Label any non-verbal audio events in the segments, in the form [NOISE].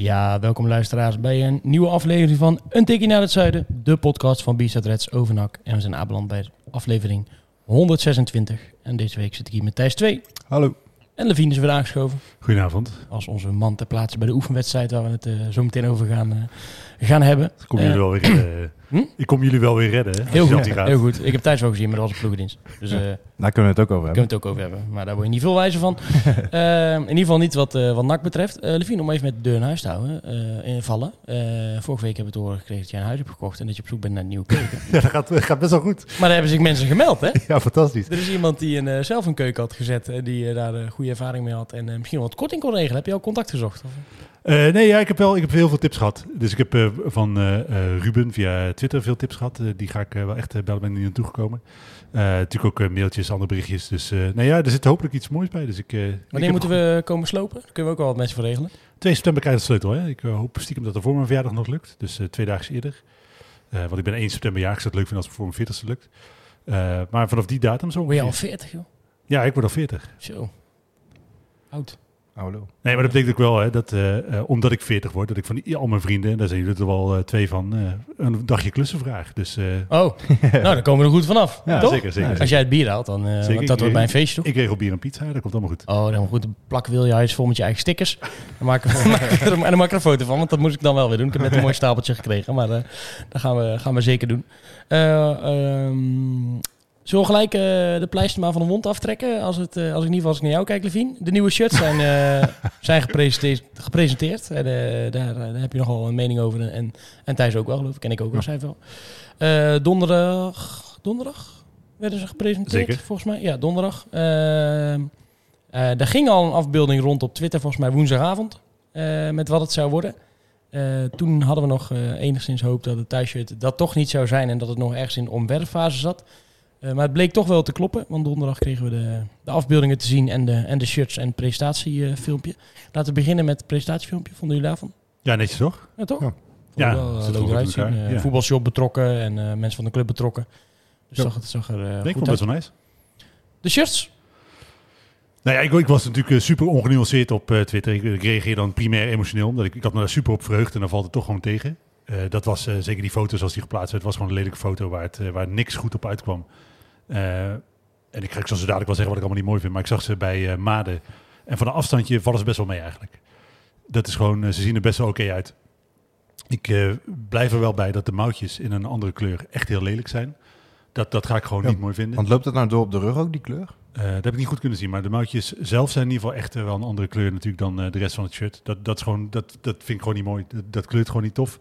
Ja, welkom luisteraars bij een nieuwe aflevering van Een Tikkie naar het Zuiden. De podcast van B-Side Reds Overnak. En we zijn aanbeland bij aflevering 126. En deze week zit ik hier met Thijs 2. Hallo. En Levine is weer aangeschoven. Goedenavond. Als onze man ter plaatse bij de oefenwedstrijd waar we het eh, zo meteen over gaan, eh, gaan hebben. Ik kom jullie Eh, wel weer. Hm? Ik kom jullie wel weer redden. hè, Heel goed, heel goed. Ik heb Thijs wel gezien, maar dat was een ploegendienst. Dus eh Daar kunnen we het ook over kunnen we hebben. het ook over hebben. Maar daar word je niet veel wijzer van. [LAUGHS] Eh, in ieder geval niet wat, eh wat NAC betreft. Eh Levine, om even met de deur in huis te houden. eh invallen. Eh, vorige week hebben we te horen gekregen dat jij een huis hebt gekocht en dat je op zoek bent naar een nieuwe [LAUGHS] keuken. Ja, dat gaat, dat gaat best wel goed. maar daar hebben zich mensen gemeld, hè? [LAUGHS] Ja, fantastisch. Er is iemand die een, zelf een keuken had gezet en die daar een goede ervaring mee had en misschien wel wat korting kon regelen. Heb je al contact gezocht? Of? Eh, nee, ja, ik heb wel ik heb heel veel tips gehad. Dus ik heb eh, van eh, Ruben via Twitter veel tips gehad. Eh, die ga ik wel echt bellen, ben ik niet naartoe gekomen. Eh, natuurlijk ook mailtjes, andere berichtjes. Dus nou ja, er zit hopelijk iets moois bij. Dus ik, Wanneer moeten we komen slopen? Kunnen we ook wel wat mensen voor regelen. 2 september krijg ik de sleutel. Hè? Ik hoop stiekem dat er voor mijn verjaardag nog lukt. Dus twee dagen eerder. Want ik ben 1 september jarig. Ik zou het leuk vinden als het voor mijn 40ste lukt. Maar vanaf die datum zo. Word je al ongeveer. 40, joh? Ja, ik word al 40. Zo. Oud. Hallo. Nee, maar dat betekent ook wel hè, dat eh, eh, omdat ik 40 word, dat ik van die, al mijn vrienden, en daar zijn jullie er wel eh, twee van, eh, een dagje klussen vraag. Dus eh, Oh, [LAUGHS] nou dan komen we er goed vanaf. ja, toch? zeker, zeker. Als jij het bier haalt, dan uh, Zeker, want dat wordt bij een feestje toch? Ik regel bier en pizza, dat komt allemaal goed. Oh, dan goed. Dan plakken wil je huis vol met je eigen stickers. Dan maak ik, er- [LAUGHS] en dan maak ik er een foto van, want dat moest ik dan wel weer doen. Ik heb net een mooi stapeltje gekregen, maar eh, dat gaan we, gaan we zeker doen. Eh, ehm, zullen we gelijk eh, de pleister maar van de mond aftrekken? Als, het, eh, als ik in ieder geval als ik naar jou kijk, Levine. De nieuwe shirts zijn, eh, [LAUGHS] zijn gepresenteerd. gepresenteerd. En, daar, daar heb je nogal een mening over. En, en Thijs ook wel, geloof ik. En ik ook wel, zei wel. Donderdag, donderdag werden ze gepresenteerd, Zeker. volgens mij. Ja, donderdag. Er ging al een afbeelding rond op Twitter, volgens mij woensdagavond, met wat het zou worden. Toen hadden we nog enigszins hoop dat het thuisshirt dat toch niet zou zijn en dat het nog ergens in de omwerffase zat. Eh, maar het bleek toch wel te kloppen, want donderdag kregen we de, de afbeeldingen te zien en de, en de shirts en het presentatiefilmpje. Laten we beginnen met het presentatiefilmpje. Vonden jullie daarvan? Ja, netjes toch? Ja, toch? Ja. Ja, wel, eh, leuk eruit zien. Eh, ja. Voetbalshop betrokken en mensen van de club betrokken. Dus Ja. zag het zag er eh, ik vond het best wel nice. De shirts? Nou ja, ik, ik was natuurlijk super ongenuanceerd op Twitter. Ik, ik reageer dan primair emotioneel, omdat ik, ik had me daar super op verheugd en dan valt het toch gewoon tegen. Dat was zeker die foto zoals die geplaatst werd, was gewoon een lelijke foto waar, het, waar niks goed op uitkwam. Eh, en ik ga ik zal zo dadelijk wel zeggen wat ik allemaal niet mooi vind, maar ik zag ze bij eh Made. En van een afstandje vallen ze best wel mee eigenlijk. Dat is gewoon, eh, ze zien er best wel oké uit. Ik blijf er wel bij dat de mouwtjes in een andere kleur echt heel lelijk zijn. Dat, dat ga ik gewoon Ja, niet mooi vinden. Want loopt dat nou door op de rug ook, die kleur? Dat heb ik niet goed kunnen zien, maar de mouwtjes zelf zijn in ieder geval echt wel een andere kleur natuurlijk dan de rest van het shirt. Dat, dat, is gewoon, dat, dat vind ik gewoon niet mooi. Dat, dat kleurt gewoon niet tof.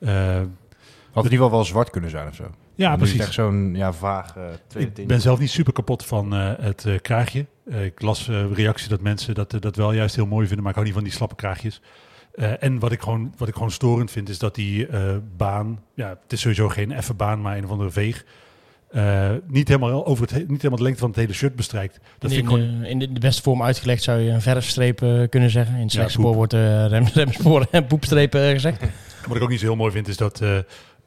Had in ieder geval wel zwart kunnen zijn of zo. Ja, het precies. echt zo'n ja, vaag tweede Ik ben zelf niet super kapot van eh, het eh, kraagje. Eh, ik las eh, reacties dat mensen dat, dat wel juist heel mooi vinden, maar ik hou niet van die slappe kraagjes. Eh, en wat ik, gewoon, wat ik gewoon storend vind, is dat die eh, baan, ja, het is sowieso geen effe baan, maar een of andere veeg, eh, niet, helemaal over het, he- niet helemaal de lengte van het hele shirt bestrijkt. Dat in, vind ik gewoon in de, de beste vorm uitgelegd zou je een verfstreep kunnen zeggen. In het spoor wordt rem, [LAUGHS] remspoor en poepstreep gezegd. Wat ik ook niet zo heel mooi vind, is dat, eh,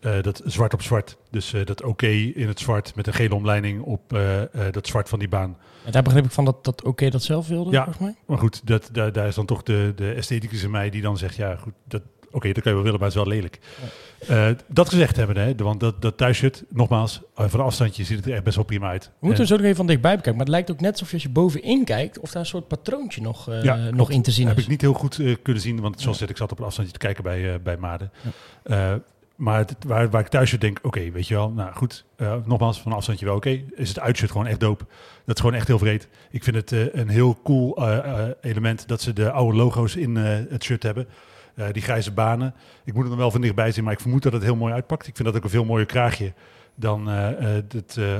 eh, dat zwart op zwart. Dus eh, dat oké in het zwart met een gele omleiding op eh, dat zwart van die baan. En daar begreep ik van dat, dat oké dat zelf wilde, Ja. volgens mij. Maar goed, dat, daar, daar is dan toch de, de estheticus in mij die dan zegt, ja goed, dat, oké, dat kan je wel willen, maar het is wel lelijk. Dat gezegd hebben, hè, want dat, dat thuisshirt, nogmaals, van een afstandje ziet het er echt best wel prima uit. We moeten En er zo nog even van dichtbij bekijken. Maar het lijkt ook net alsof je als je bovenin kijkt... of daar een soort patroontje nog, Ja, nog in te zien heb is. ik niet heel goed kunnen zien, want zoals Ja. ik zat op een afstandje te kijken bij, bij Maden. Maar het, waar, waar ik thuis denk, oké, weet je wel, nou goed, eh, nogmaals, van afstandje wel oké, is het uitshirt gewoon echt dope. Dat is gewoon echt heel vreed. Ik vind het eh, een heel cool eh, element dat ze de oude logo's in het shirt hebben. Die grijze banen. Ik moet er dan wel van dichtbij zien, maar ik vermoed dat het heel mooi uitpakt. Ik vind dat ook een veel mooier kraagje dan eh,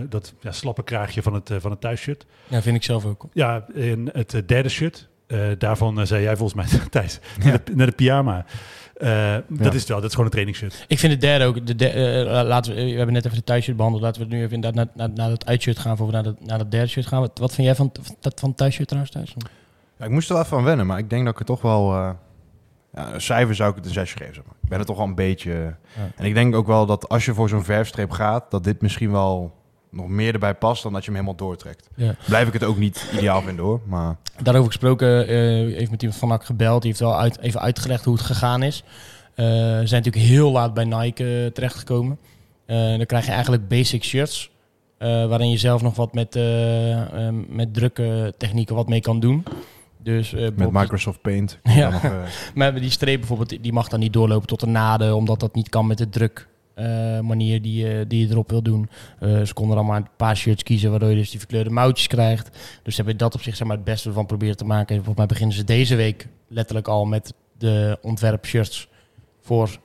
dat ja, slappe kraagje van het, van het thuisshirt. Ja, vind ik zelf ook. Ja, in het derde shirt daarvan zei jij volgens mij, [LAUGHS] Thijs, naar, de, naar de pyjama. Eh, Dat is het wel, dat is gewoon een trainingsshirt. Ik vind de derde ook. De der- eh, laten we, we hebben net even de thuisshirt behandeld. Laten we nu even inderdaad naar, naar, naar het uitshirt gaan. Voor we naar, de, naar het derde shirt gaan. Wat, wat vind jij van, dat, van het thuisshirt trouwens thuis? Ja, ik moest er wel even aan wennen, maar ik denk dat ik het toch wel... eh, ja, een cijfer zou ik het een zesje geven. Zeg maar. Ik ben er toch wel een beetje... En ik denk ook wel dat als je voor zo'n verfstreep gaat... dat dit misschien wel nog meer erbij past dan dat je hem helemaal doortrekt. Ja. Blijf ik het ook niet ideaal vinden hoor, maar... Daarover gesproken, eh, heeft met iemand van NAC gebeld. Die heeft wel uit, even uitgelegd hoe het gegaan is. Ze zijn natuurlijk heel laat bij Nike eh, terechtgekomen. Dan krijg je eigenlijk basic shirts. waarin je zelf nog wat met, met drukke technieken wat mee kan doen. Dus, Met Microsoft Paint. [LAUGHS] Ja. Nog, Maar die streep bijvoorbeeld, die mag dan niet doorlopen tot de naden, omdat dat niet kan met de druk. Eh, manier die, je- die je erop wil doen. Eh, ze konden dan maar een paar shirts kiezen, waardoor je dus die verkleurde mouwtjes krijgt. Dus ze hebben dat op zich zeg maar, het beste van proberen te maken. En volgens mij beginnen ze deze week letterlijk al met de ontwerpshirts voor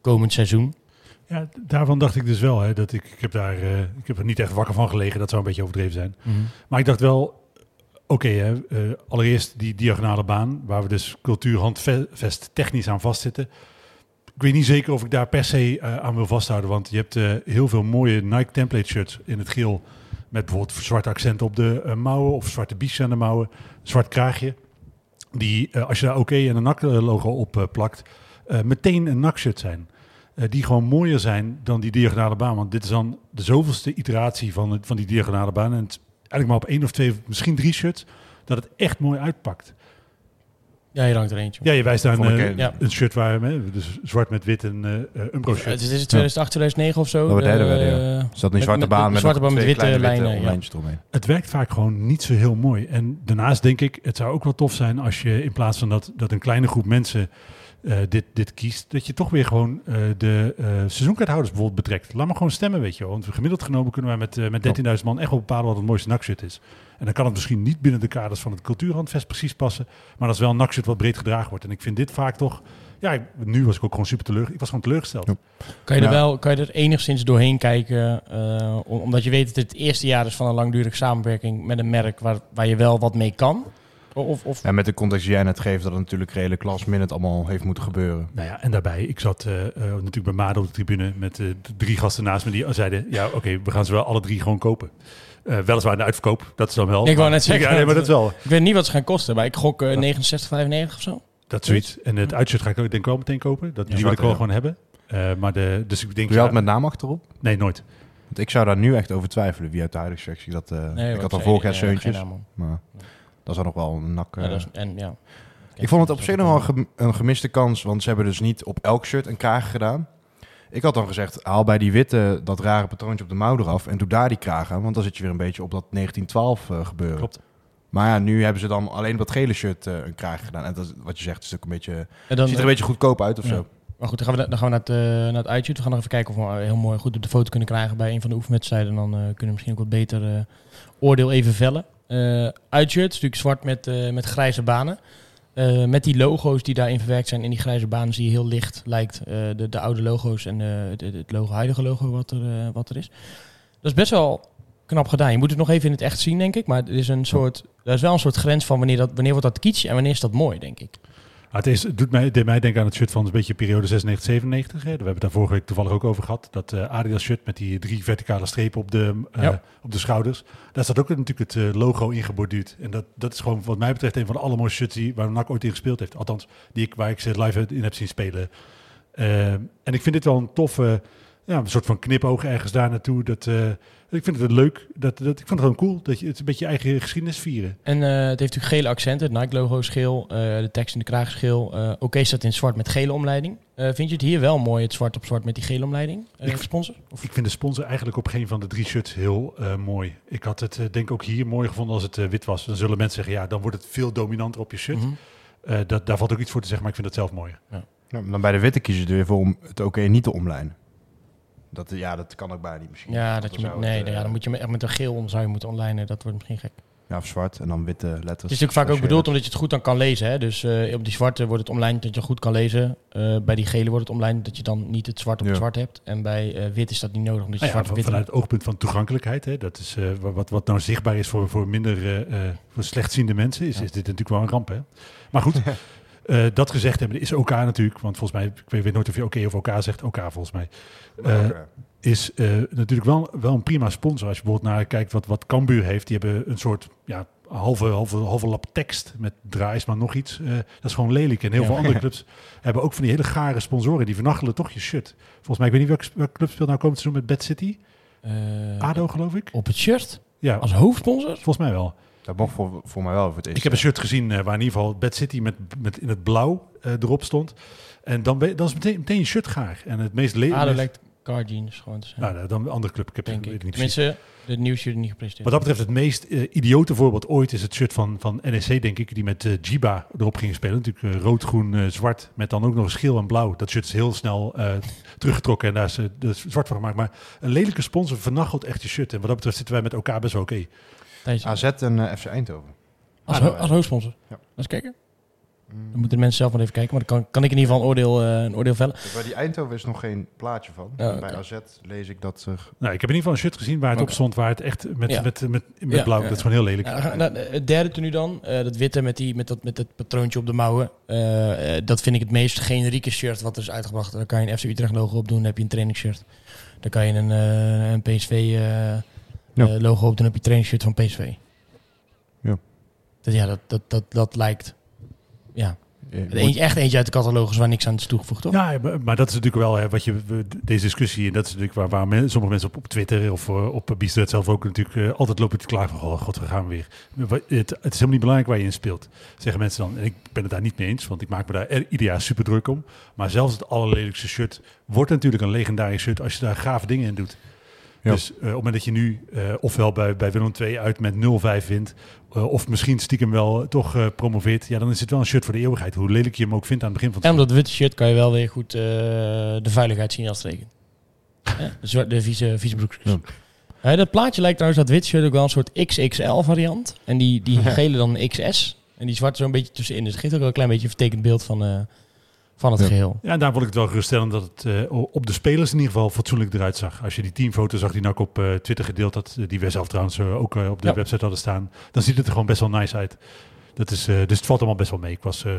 komend seizoen. Ja, daarvan dacht ik dus wel, hè, dat ik, ik, heb daar, eh, ik heb er niet echt wakker van gelegen, dat zou een beetje overdreven zijn. Maar ik dacht wel, oké, allereerst die diagonale baan, waar we dus cultuurhandvest technisch aan vastzitten. Ik weet niet zeker of ik daar per se eh, aan wil vasthouden, want je hebt eh, heel veel mooie Nike template shirts in het geel. Met bijvoorbeeld zwarte accenten op de eh, mouwen of zwarte biesjes aan de mouwen, zwart kraagje. Die, als je daar oké en een NAC-logo op plakt, meteen een NAC-shirt zijn. Die gewoon mooier zijn dan die diagonale baan. Want dit is dan de zoveelste iteratie van, van die diagonale baan. En eigenlijk maar op één of twee, misschien drie shirts, dat het echt mooi uitpakt. Ja, hier hangt er eentje. Ja, je wijst daar een, eh, Ja. een shirt waar, hè, dus zwart met wit, een eh eh, Umbro Het shirt. is, het is 2008, 2009 of zo. Dat Eh, Is dat een Met- zwarte met- baan met met, zwarte baan met twee witte lijnen, ja. Het werkt vaak gewoon niet zo heel mooi. En daarnaast denk ik, het zou ook wel tof zijn als je in plaats van dat, dat een kleine groep mensen eh, dit, dit kiest, dat je toch weer gewoon eh, de eh seizoenkaarthouders bijvoorbeeld betrekt. Laat maar gewoon stemmen, weet je wel. Want gemiddeld genomen kunnen wij met, met 13.000 man echt wel bepalen wat het mooiste nakshirt is. En dan kan het misschien niet binnen de kaders van het cultuurhandvest precies passen, maar dat is wel een nakshirt wat breed gedragen wordt. En ik vind dit vaak toch, ja, ik- nu was ik ook gewoon super teleurgesteld. Ik was gewoon teleurgesteld. Ja. Kan je, er wel, kan je er enigszins doorheen kijken? eh, om- omdat je weet dat het het eerste jaar is van een langdurige samenwerking met een merk waar, waar je wel wat mee kan. Of, of, Ja, met de context die jij net geeft, dat het natuurlijk redelijk last minute allemaal heeft moeten gebeuren. Nou ja, en daarbij, ik zat eh, eh, natuurlijk bij Made op de tribune met eh, de drie gasten naast me die zeiden, ja oké, we gaan ze wel alle drie gewoon kopen. Eh, weliswaar in de uitverkoop, dat is dan wel. Ik wou net zeggen, Ja, nee, maar dat wel. ik weet niet wat ze gaan kosten, maar ik gok eh 69,95 of zo. Dat zoiets. En het uitshirt ga ik ook denk ik wel meteen kopen. Dat, Ja, die wil ik wel gewoon hebben. Eh, maar de, dus ik denk... Doe je dat met naam achterop? Nee, nooit. Want ik zou daar nu echt over twijfelen, wie uit de huidige sectie dat... eh, Nee, ik had al vorig jaar Ja, geen Seuntjes, naam, man. maar dat is dan nog wel een nak... Ja, eh, is- en, ja. Ik vond het op zich nog wel een gem- een gemiste kans, want ze hebben dus niet op elk shirt een kraag gedaan. Ik had dan gezegd, haal bij die witte dat rare patroontje op de mouw eraf en doe daar die kraag aan, want dan zit je weer een beetje op dat 1912 eh, gebeuren. Klopt. Maar ja, nu hebben ze dan alleen op dat gele shirt eh, een kraag gedaan. En dat, is- wat je zegt, is ook een beetje, En dan, ziet er een beetje goedkoop uit of Ja. zo. Maar goed, dan gaan we, dan gaan we naar het, naar het uitshoot. We gaan nog even kijken of we heel mooi goed op de foto kunnen krijgen bij een van de oefenwedstrijden. En dan kunnen we misschien ook wat beter eh, oordeel even vellen. Eh uitshirt natuurlijk zwart met, eh, met grijze banen. Eh, met die logo's die daarin verwerkt zijn in die grijze banen zie je heel licht lijkt de, de oude logo's en het, het logo, huidige logo wat er, wat er is. Dat is best wel knap gedaan. Je moet het nog even in het echt zien, denk ik. Maar er is, een soort, er is wel een soort grens van wanneer, dat, wanneer wordt dat kitsch en wanneer is dat mooi, denk ik. Het, is, het doet mij, deed mij denken aan het shirt van een beetje periode 96, 97. Hè. We hebben het daar vorige week toevallig ook over gehad. Dat eh, Adidas shirt met die drie verticale strepen op de, eh, Ja. op de schouders. Daar staat ook natuurlijk het eh, logo in geborduurd. En dat, dat is gewoon wat mij betreft een van de allermooiste shirts die, waar NAC ooit in gespeeld heeft. Althans, die ik, waar ik ze live in heb zien spelen. En ik vind dit wel een toffe, ja, een soort van knipoog ergens daar naartoe. Dat, eh, ik vind het leuk. Dat, dat, ik vond het gewoon cool. Dat je het een beetje je eigen geschiedenis vieren. En eh, het heeft natuurlijk gele accenten. Het Nike-logo is geel. eh, de tekst in de kraag is geel. Eh, Oké staat in zwart met gele omleiding. Eh, vind je het hier wel mooi, het zwart op zwart met die gele omleiding? Uh, Ik- sponsor? Of? Ik vind de sponsor eigenlijk op geen van de drie shirts heel eh, mooi. Ik had het denk ik ook hier mooi gevonden als het eh, wit was. Dan zullen mensen zeggen, ja, dan wordt het veel dominanter op je shirt. Mhm. Eh, dat, daar valt ook iets voor te zeggen, maar ik vind het zelf mooier. Ja, dan bij de witte kiezen je er weer voor om het oké niet te omlijnen. Dat, ja, dat kan ook bijna niet misschien. Ja, dat je zou nee, het, ja, eh, dan moet je met, echt met een geel om zou je moeten online. Dat wordt misschien gek. Ja, of zwart en dan witte letters. Het is natuurlijk vaak ook bedoeld omdat je het goed dan kan lezen. Hè? Dus eh, op die zwarte wordt het omlijnd dat je goed kan lezen. Eh, bij die gele wordt het omlijnd dat je dan niet het zwart op het Ja. zwart hebt. En bij eh, wit is dat niet nodig omdat je Nou ja, zwart op wit vanuit het oogpunt van toegankelijkheid, hè, dat is eh, wat, wat nou zichtbaar is voor, voor minder eh, eh, voor slechtziende mensen, is, is dit natuurlijk wel een ramp. Hè? Maar goed, [LAUGHS] eh, dat gezegd hebben, is OK natuurlijk, want volgens mij, ik weet, nooit of je oké of OK zegt, OK volgens mij, eh, is eh, natuurlijk wel, wel een prima sponsor. Als je bijvoorbeeld naar kijkt wat, wat Cambuur heeft, die hebben een soort ja, halve, halve, halve lap tekst met draais, maar nog iets. eh, dat is gewoon lelijk. En heel Ja. veel andere [LAUGHS] clubs hebben ook van die hele gare sponsoren, die vernachelen toch je shirt. Volgens mij, ik weet niet welke, welke club speelt nou komend seizoen met Bad City. Eh, ADO geloof ik. op het shirt Ja, als hoofdsponsor. volgens mij wel. Dat mocht voor, voor mij wel voor het eerst. Ik heb een shirt gezien eh, waar in ieder geval Bad City met, met in het blauw eh, erop stond. En dan, ben, dan is meteen, meteen je shirt gaar. En het meest lelijk... ADO lijkt car jeans gewoon te zijn. Nou, dan een andere club. Ik heb denk ik. niet. Tenminste, de nieuwsje niet gepresenteerd. Wat dat betreft, het meest eh, idiote voorbeeld ooit is het shirt van, van NEC, denk ik, die met eh Jiba erop ging spelen. Natuurlijk rood, groen, zwart, met dan ook nog geel en blauw. Dat shirt is heel snel eh, teruggetrokken en daar is, is zwart van gemaakt. Maar een lelijke sponsor vernachelt echt je shirt. En wat dat betreft zitten wij met elkaar best wel oké. AZ en eh, FC Eindhoven. als, ADO, ho- als hoofdsponsor. Ja. Eens kijken. Dan moeten de mensen zelf maar even kijken. Maar dan kan, kan ik in ieder geval een oordeel, eh, een oordeel vellen. Bij die Eindhoven is nog geen plaatje van. Ja, Bij. AZ lees ik dat er... Nou, ik heb in ieder geval een shirt gezien waar het op stond, waar het echt met, Ja. met, met, met, Ja, blauw, ja. dat is gewoon heel lelijk. Ja, nou, het derde tenue dan, eh, dat witte met, die, met, dat, met dat patroontje op de mouwen. dat vind ik het meest generieke shirt wat er is uitgebracht. Daar kan je een FC Utrecht logo op doen, dan heb je een trainingsshirt. Dan kan je een, eh, een PSV eh, Ja. eh, logo op dan heb je trainingsshirt van PSV. Ja. Dat, ja, dat, dat, dat, dat lijkt... Ja, eh, eentje, echt eentje uit de catalogus waar niks aan is toegevoegd, toch? Ja, maar, dat is natuurlijk wel hè, wat je deze discussie en dat is natuurlijk waar, waar men- sommige mensen op, op Twitter of eh, op Bistret zelf ook natuurlijk eh, altijd lopen te klagen van oh god, we gaan weer. Het, het is helemaal niet belangrijk waar je in speelt, zeggen mensen dan. En ik ben het daar niet mee eens, want ik maak me daar er- ieder jaar super druk om. Maar zelfs het allerlelijkste shirt wordt natuurlijk een legendarisch shirt als je daar gave dingen in doet. Ja. Dus eh, op het moment dat je nu eh, ofwel bij, bij Willem II uit met 0-5 wint, eh, of misschien stiekem wel toch promoveert, ja, dan is het wel een shirt voor de eeuwigheid. Hoe lelijk je hem ook vindt aan het begin van het En dat witte shirt kan je wel weer goed de veiligheid zien als de, vieze, vieze broekjes. Ja. Dat plaatje lijkt trouwens dat wit shirt ook wel een soort XXL variant. En die, die [LAUGHS] gele dan XS. En die zwarte zo'n beetje tussenin. Dus het geeft ook wel een klein beetje een vertekend beeld van, van het Ja. geheel. Ja, en daar vond ik het wel geruststellend dat het eh, op de spelers in ieder geval fatsoenlijk eruit zag. Als je die teamfoto zag die nou ook op eh, Twitter gedeeld had, eh, die wij zelf trouwens ook op de Ja. website hadden staan, dan ziet het er gewoon best wel nice uit. Dat is, eh, dus het valt allemaal best wel mee. Ik was eh,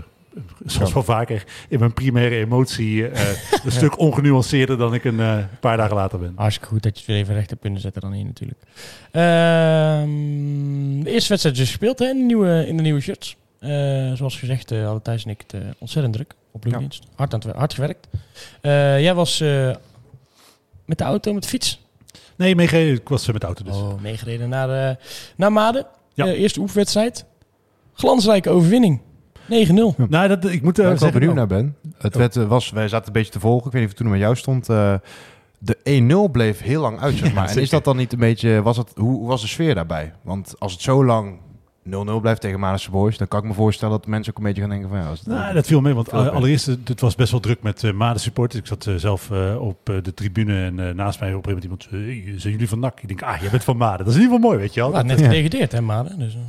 zoals wel vaker in mijn primaire emotie eh, [LAUGHS] een stuk ongenuanceerder dan ik een eh, paar dagen later ben. Hartstikke goed dat je het weer even recht hebt kunnen zetten dan hier natuurlijk. Ehm, de eerste wedstrijd is gespeeld hè, in, de nieuwe, in de nieuwe shirts. Eh, zoals gezegd eh, hadden Thijs en ik het eh, ontzettend druk op bloeddienst. Hard, aan het, hard gewerkt. Eh, jij was eh, met de auto, met de fiets. Nee, meegereden. Ik was eh, met de auto dus. Oh, meegereden naar, eh naar Maden. Ja. Eh, eerste oefenwedstrijd. Glansrijke overwinning. 9-0. Nou, dat, ik moet eh, Waar ik wel benieuwd oh, naar ben. Het Oh. werd, eh, was, wij zaten een beetje te volgen. Ik weet niet of het toen met jou stond. eh, de 1-0 bleef heel lang uit, zeg [LAUGHS] Ja, maar. en is dat dan niet een beetje... Was het, hoe, hoe was de sfeer daarbij? Want als het zo lang 0-0 blijft tegen Madense Boys... dan kan ik me voorstellen dat mensen ook een beetje gaan denken van... Ja, het, Nou, dat viel mee, want eh, allereerst, eh, het was best wel druk met eh Maden supporters. Ik zat eh, zelf eh, op eh, de tribune en eh, naast mij op een gegeven moment iemand, eh, zijn jullie van NAC? Ik denk, ah, jij bent van Maden. Dat is in ieder geval mooi, weet je wel. Nou, net Ja. gedegradeerd hè, Maden. Dus, eh,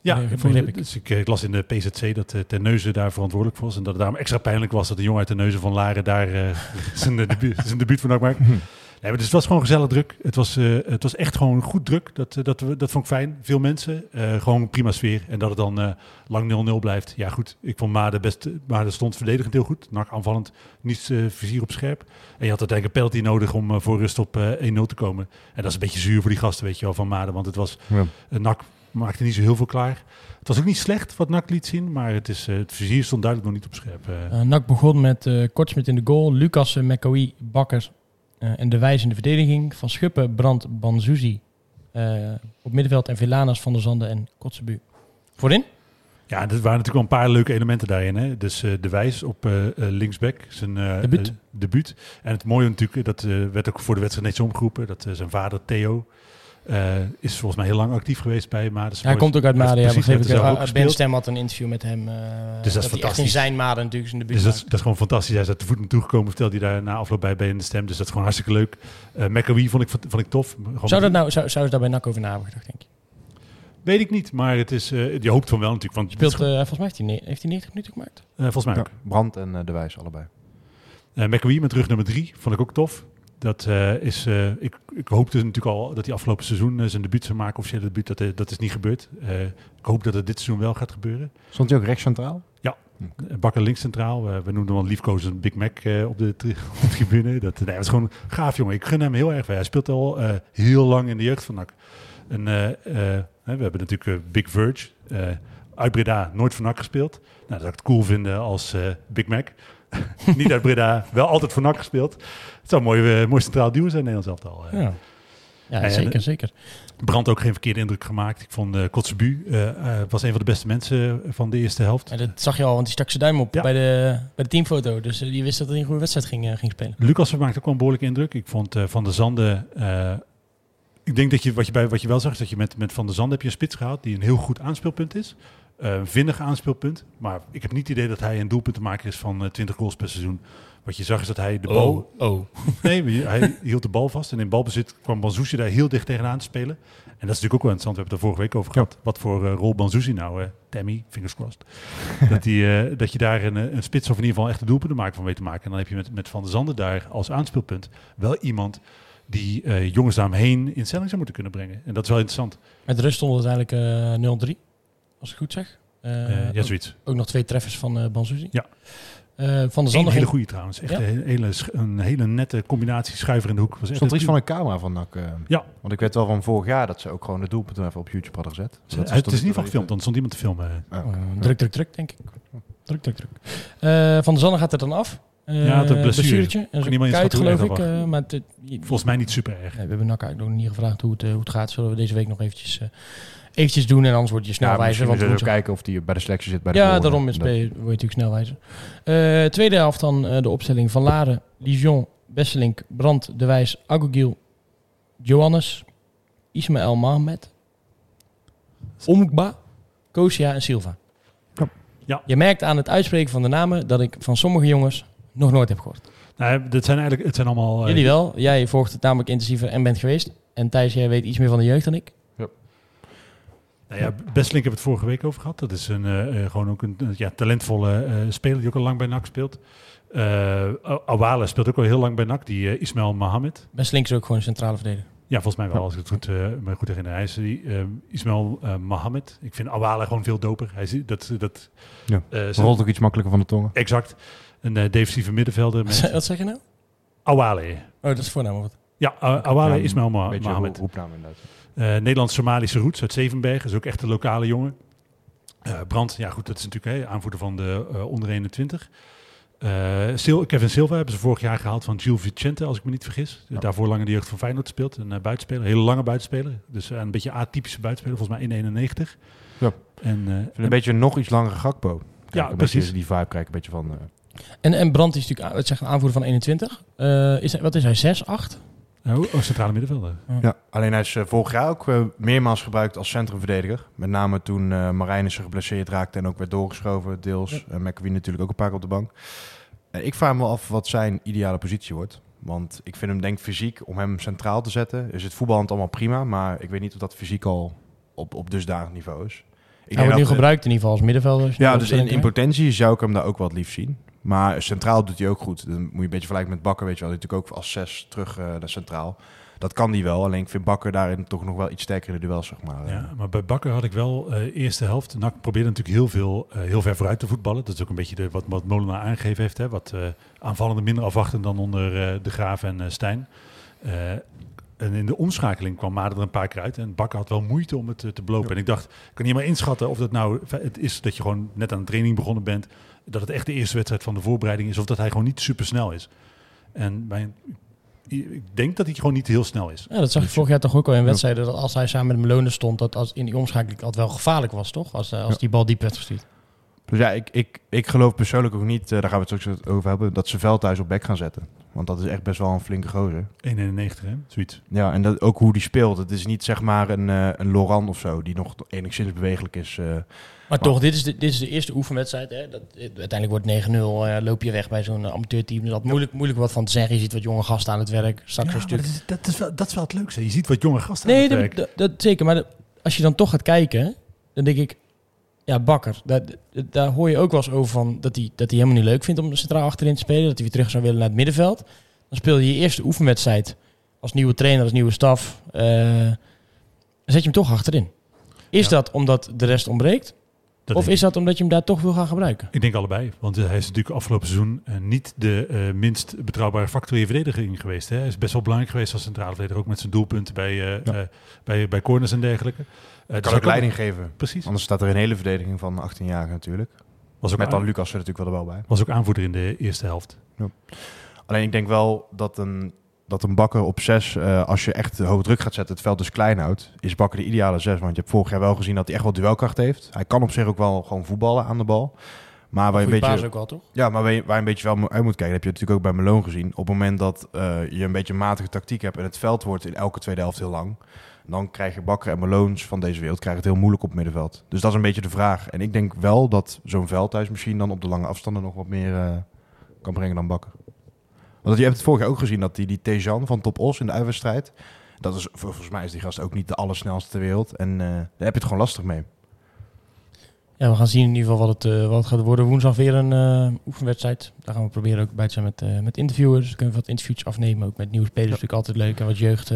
Ja, ik. Dus ik, eh, ik las in de PZC dat uh, Terneuzen daar verantwoordelijk was. En dat het daarom extra pijnlijk was dat de jongen uit Terneuzen van Laren daar eh, [LAUGHS] zijn, eh, debuut, zijn debuut van NAC maakte. Nee, maar dus het was gewoon gezellig druk. Het was, eh, het was echt gewoon goed druk. Dat, eh, dat, we- dat vond ik fijn. Veel mensen. eh, gewoon prima sfeer. En dat het dan eh, lang 0-0 blijft. Ja, goed. Ik vond Maden best. Maden stond verdedigend heel goed. NAC aanvallend. Niet eh vizier op scherp. En je had uiteindelijk een penalty nodig om voor rust op eh 1-0 te komen. En dat is een beetje zuur voor die gasten, weet je wel, van Maden. Want het was. Ja. NAC maakte niet zo heel veel klaar. Het was ook niet slecht wat NAC liet zien. Maar het, is, eh, het vizier stond duidelijk nog niet op scherp. eh. Eh, NAC begon met eh Kortsmit in de goal, Lucas, uh, McCoy, Bakker en De Wijs in de verdediging. Van Schuppen, Brand, Banzuzi eh, op middenveld en Villanas, Van der Zanden en Kotzebu. Voorin? Ja, er waren natuurlijk wel een paar leuke elementen daarin. Hè? Dus eh, de wijs op eh, eh, linksback, zijn eh, Debuut. eh, debuut. En het mooie natuurlijk, dat eh, werd ook voor de wedstrijd netjes omgeroepen, dat eh, zijn vader Theo eh, is volgens mij heel lang actief geweest bij Maden. Hij komt ook uit Maden, ja, Precies, ik. Eh, Ben. Stem had een interview met hem. eh, dat is hij echt in fantastisch. zijn Maden natuurlijk zijn debuut Dus dat, is- dat is gewoon fantastisch. Hij is uit de voet naartoe gekomen, vertelde hij daar na afloop bij, bij in de stem. Dus dat is gewoon hartstikke leuk. Uh, McAwee vond ik, vond ik tof. Gewoon Zou, dat nou, zou, zou ze daar bij NAC over na hebben gedacht, denk je? Weet ik niet, maar het is, eh, je hoopt van wel natuurlijk. Want Speelt, eh, volgens mij heeft hij, heeft hij 90 minuten gemaakt. Eh, volgens mij Ja, ook. Brand en eh, De Wijs, allebei. Eh McAwee met rug nummer drie vond ik ook tof. Dat eh, is, eh, ik, ik hoopte natuurlijk al dat hij afgelopen seizoen eh, zijn debuut zou maken, officiële debuut. Dat, dat is niet gebeurd. Eh, ik hoop dat het dit seizoen wel gaat gebeuren. Stond hij ook rechts centraal? Eh, Bakker links centraal. We noemden hem al liefkozend Big Mac eh, op, de [LAUGHS] op de tribune. Dat, nee, dat is gewoon gaaf, jongen. Ik gun hem heel erg. Hij speelt al eh, heel lang in de jeugd van NAC. En, eh, eh, hè, we hebben natuurlijk Big Verge. eh uit Breda, nooit voor NAC gespeeld. Nou, dat zou ik het cool vinden als eh, Big Mac. [LAUGHS] Niet uit Breda, wel altijd voor NAC gespeeld. Het zou een mooi, eh, mooi centraal duo zijn in Nederland elftal. eh. Ja, ja En- zeker, zeker. Brand ook geen verkeerde indruk gemaakt. Ik vond uh, Kotzebu eh, eh, was een van de beste mensen van de eerste helft. En dat zag je al, want die stak zijn duim op Ja. bij, de, bij de teamfoto. Dus eh, die wist dat hij een goede wedstrijd ging, eh, ging spelen. Lucas maakte ook wel een behoorlijke indruk. Ik vond eh, Van der Zande... eh, ik denk dat je wat je, bij, wat je wel zag, is dat je met, met Van der Zande heb je een spits gehaald die een heel goed aanspeelpunt is. Eh, Een vinnig aanspeelpunt. Maar ik heb niet het idee dat hij een doelpuntenmaker is van eh, 20 goals per seizoen. Wat je zag is dat hij de bal... oh. [LAUGHS] Nee, maar je- hij hield de bal vast. En in balbezit kwam Banzuzi daar heel dicht tegenaan te spelen. En dat is natuurlijk ook wel interessant. We hebben het er vorige week over gehad. Wat voor eh, rol Banzuzi nou, eh Tammy, fingers crossed. [LAUGHS] dat, die, eh, dat je daar een, eh, een spits of in ieder geval echt een doelpunten maken van weet te maken. En dan heb je met, met Van der Zanden daar als aanspeelpunt wel iemand die eh, jongens daaromheen in stelling zou moeten kunnen brengen. En dat is wel interessant. Met rust stond het eigenlijk eh 0-3, als ik goed zeg. Eh, Eh, ja, zoiets. ook, ook nog twee treffers van eh Banzuzi. Ja. Eh, van de Een Zander hele ging- goede trouwens. Echt Ja? een, hele, een hele nette combinatie schuiver in de hoek. Was echt Stond er iets een- van een camera van NAC? eh? Ja. Want ik weet wel van vorig jaar dat ze ook gewoon de doelpunten even op YouTube hadden gezet. Het Dat is in ieder geval toch gefilmd, dan stond iemand te filmen. Oh, druk, druk, druk, denk ik. Druk, druk, druk. Eh, van de Zander gaat er dan af. Eh, Ja, het blessure. blessuretje. En niemand kuit, geloof ik. maar het, je- Volgens mij niet super erg. Nee, we hebben NAC eigenlijk nog niet gevraagd hoe het, hoe het gaat. Zullen we deze week nog eventjes, eh, eventjes doen en anders word je snel Ja, Want we even kijken of die bij de selectie zit bij de ja, daarom is Dat- word je natuurlijk snel wijzer. Eh, tweede helft dan eh, de opstelling van Laren, Dijon, Besselink, Brand, De Wijs, Agogiel, Johannes, Ismaël Mohamed, Omukba, Kosia en Silva. Ja. Ja. Je merkt aan het uitspreken van de namen dat ik van sommige jongens nog nooit heb gehoord. Nou, dit zijn eigenlijk, het zijn allemaal... eh, Jullie wel. Jij volgt het namelijk intensiever en bent geweest. En Thijs, jij weet iets meer van de jeugd dan ik. Nou ja, Bestlink heb het vorige week over gehad. Dat is een, eh, eh, gewoon ook een ja, talentvolle eh, speler die ook al lang bij NAC speelt. Eh Awale speelt ook al heel lang bij NAC, die Ismail Mohamed. Best links is ook gewoon een centrale verdediger. Ja, volgens mij wel, als ik het goed, eh, me goed herinner. Hij is die Ismail eh, Mohamed. Ik vind Awale gewoon veel doper. Hij is, dat, dat, Ja. rolt ook iets makkelijker van de tongen. exact. Een eh, defensieve middenvelder. Wat, Met wat zeg je nou? Awale. Oh, dat is voornaam of wat? Ja, Awale Ja, Ismail Een Mo- beetje Mohamed. inderdaad. Eh Nederlands-Somalische roots uit Zevenbergen. Is ook echt een lokale jongen. Eh Brand, ja goed, dat is natuurlijk hè, aanvoerder van de eh, onder 21. Eh, Sil- Kevin Silva hebben ze vorig jaar gehaald van Gilles Vicente, als ik me niet vergis. Daarvoor lang in de jeugd van Feyenoord speelt. Een uh, buitenspeler, een hele lange buitenspeler. Dus een beetje atypische buitenspeler, volgens mij 1,91. Ja. En, eh, een beetje een nog iets langere Gakpo. Ja, een precies. Beetje die vibe krijg ik een beetje van... eh, En, en Brandt is natuurlijk het zegt een aanvoerder van 21. Eh, is hij, wat is hij, 6, 8? Oh, centrale middenvelder. Ja, alleen hij is eh, vorig jaar ook eh, meermaals gebruikt als centrumverdediger. Met name toen eh Marijnissen geblesseerd raakte en ook werd doorgeschoven, deels. En McAwee natuurlijk ook een paar keer op de bank. Ik vraag me af wat zijn ideale positie wordt. Want ik vind hem denk ik fysiek, om hem centraal te zetten, is het voetballend allemaal prima. Maar ik weet niet of dat fysiek al op, op dusdanig niveau is. Ik Hij wordt nu dat, gebruikt in ieder geval als middenvelder. Ja, dus in, potentie zou ik hem daar ook wel het liefst zien. Maar centraal doet hij ook goed. Dan moet je een beetje vergelijken met Bakker, weet je wel. Die natuurlijk ook als zes terug eh, naar centraal. Dat kan die wel. Alleen ik vind Bakker daarin toch nog wel iets sterker in de duels, zeg maar. Ja, maar bij Bakker had ik wel eh eerste helft. NAC probeerde natuurlijk heel veel, eh, heel ver vooruit te voetballen. Dat is ook een beetje de, wat, wat Molenaar aangegeven heeft. Hè? Wat aanvallende minder afwachten dan onder De Graaf en Stijn. En in de omschakeling kwam Mader er een paar keer uit. En Bakker had wel moeite om het te belopen. En ik dacht, ik kan niet maar inschatten of dat nou het is dat je gewoon net aan de training begonnen bent. Dat het echt de eerste wedstrijd van de voorbereiding is. Of dat hij gewoon niet super snel is. En bij, ik denk dat hij gewoon niet heel snel is. Ja, dat zag ik vorig jaar toch ook al in wedstrijden. Dat als hij samen met Melonen stond, dat als in die omschakeling dat wel gevaarlijk was, toch? Als, eh, als Ja. die bal diep werd gestuurd. Dus ja, ik, ik, ik geloof persoonlijk ook niet, eh, daar gaan we het straks over hebben, dat ze Veldhuis op bek gaan zetten. Want dat is echt best wel een flinke gozer. 1,91 hè, zoiets. Ja, en dat, ook hoe die speelt. Het is niet zeg maar een, eh, een Loran of zo, die nog enigszins bewegelijk is. eh. Maar toch, dit is, de, dit is de eerste oefenwedstrijd. Hè? Dat, uiteindelijk wordt 9-0, eh, loop je weg bij zo'n eh, amateurteam. Dat moeilijk, moeilijk wat van te zeggen. Je ziet wat jonge gasten aan het werk. Straks Ja, stuk. dat, is, dat, is wel, dat is wel het leukste. Je ziet wat jonge gasten Nee, aan het werk. dat, dat- zeker. Maar als je dan toch gaat kijken, dan denk ik, ja, Bakker, daar, daar hoor je ook wel eens over van dat hij, dat hij helemaal niet leuk vindt om centraal achterin te spelen. Dat hij weer terug zou willen naar het middenveld. Dan speel je je eerste oefenwedstrijd als nieuwe trainer, als nieuwe staf. eh, dan zet je hem toch achterin. Is Ja. dat omdat de rest ontbreekt? Dat of is dat omdat je hem daar toch wil gaan gebruiken? Ik denk allebei, want hij is natuurlijk afgelopen seizoen eh, niet de eh, minst betrouwbare factor in je verdediging geweest. Hè. Hij is best wel belangrijk geweest als centrale verdediger, ook met zijn doelpunten bij, eh, Ja. eh, bij, bij corners en dergelijke. Eh, dus Kan hij ook leiding geven. Precies. Anders staat er een hele verdediging van 18 jaar natuurlijk. Was ook, Met dan aan- Lucas er natuurlijk wel er wel bij. was ook aanvoerder in de eerste helft. Alleen ik denk wel dat een, dat een bakker op 6, als je echt hoog druk gaat zetten, het veld dus klein houdt, is bakker de ideale 6. Want je hebt vorig jaar wel gezien dat hij echt wel duelkracht heeft. Hij kan op zich ook wel gewoon voetballen aan de bal. Maar waar je een beetje, ook wel, toch? ja, maar waar je, waar je een beetje wel uit moet kijken, heb je natuurlijk ook bij Malone gezien. Op het moment dat eh, je een beetje een matige tactiek hebt en het veld wordt in elke tweede helft heel lang, dan krijg je Bakker en Malones van deze wereld krijgen het heel moeilijk op het middenveld. Dus dat is een beetje de vraag. En ik denk wel dat zo'n veldhuis misschien dan op de lange afstanden nog wat meer eh, kan brengen dan Bakker. Want je hebt het vorig jaar ook gezien dat die, die Tejan van Top Os in de uitwedstrijd, dat is, volgens mij is die gast ook niet de allersnelste ter wereld. En eh, daar heb je het gewoon lastig mee. Ja, we gaan zien in ieder geval wat het, eh, wat het gaat worden. Woensdag weer een eh, oefenwedstrijd. Daar gaan we proberen ook bij te zijn met, met interviewers. Dus kunnen we wat interviews afnemen. Ook met nieuwe spelers natuurlijk altijd leuk. En wat jeugd.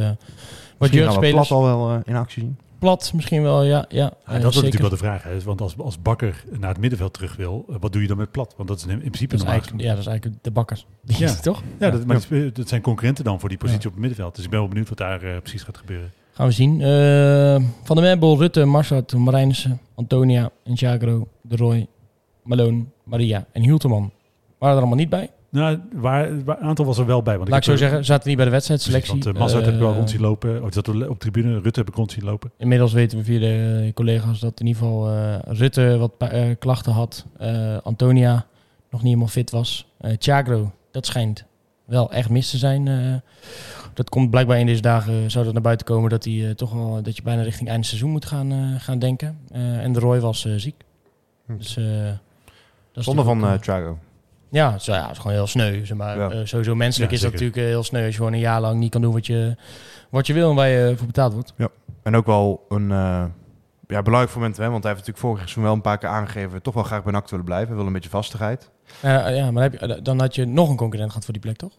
wat jeugdspelers. plat al wel in actie zien. Plat misschien wel, ja. ja Ja, eh, dat is zeker. natuurlijk wel de vraag. Hè. Want als, als Bakker naar het middenveld terug wil, eh, wat doe je dan met Plat? Want dat is in, in principe Dat is normaal eigenlijk, ja, dat is eigenlijk de bakkers. [LAUGHS] Die Ja. toch? Ja, dat, maar dat zijn concurrenten dan voor die positie op het middenveld. Dus ik ben wel benieuwd wat daar eh, precies gaat gebeuren. Gaan we zien. Eh, van der Merbel, Rutte, Marsat, Marijnissen, Antonia, Inchagro, De Roy, Malone, Maria en Hielteman. Waren er allemaal niet bij? Nou, waar, waar- een aantal was er wel bij. Want Laat ik zo heb er- zeggen, zaten niet bij de wedstrijdselectie. Precies, want uh, Mazart heb ik wel Eh, rond zien lopen. Oh, die zat op de tribune. Rutte heb ik rond zien lopen. Inmiddels weten we via de collega's dat in ieder geval eh, Rutte wat eh, klachten had. Eh, Antonia nog niet helemaal fit was. Eh Thiagro, dat schijnt wel echt mis te zijn. eh. dat komt blijkbaar in deze dagen, zou dat naar buiten komen, dat, hij, eh, toch wel, dat je bijna richting einde seizoen moet gaan, eh, gaan denken. Eh, en de Roy was eh, ziek. Hm. Dus, eh, dat Zonder van eh Thiago. Ja, zo, ja, het is gewoon heel sneu. Zeg maar. Ja. Eh, sowieso menselijk Ja, is dat natuurlijk eh, heel sneu als je gewoon een jaar lang niet kan doen wat je, wat je wil en waar je voor betaald wordt. En ook wel een eh, ja, belangrijk moment, hè, want hij heeft natuurlijk vorig seizoen wel een paar keer aangegeven toch wel graag bij NAC willen blijven. Hij wil een beetje vastigheid. Eh, ja, maar dan, heb je, dan had je nog een concurrent gehad voor die plek, toch?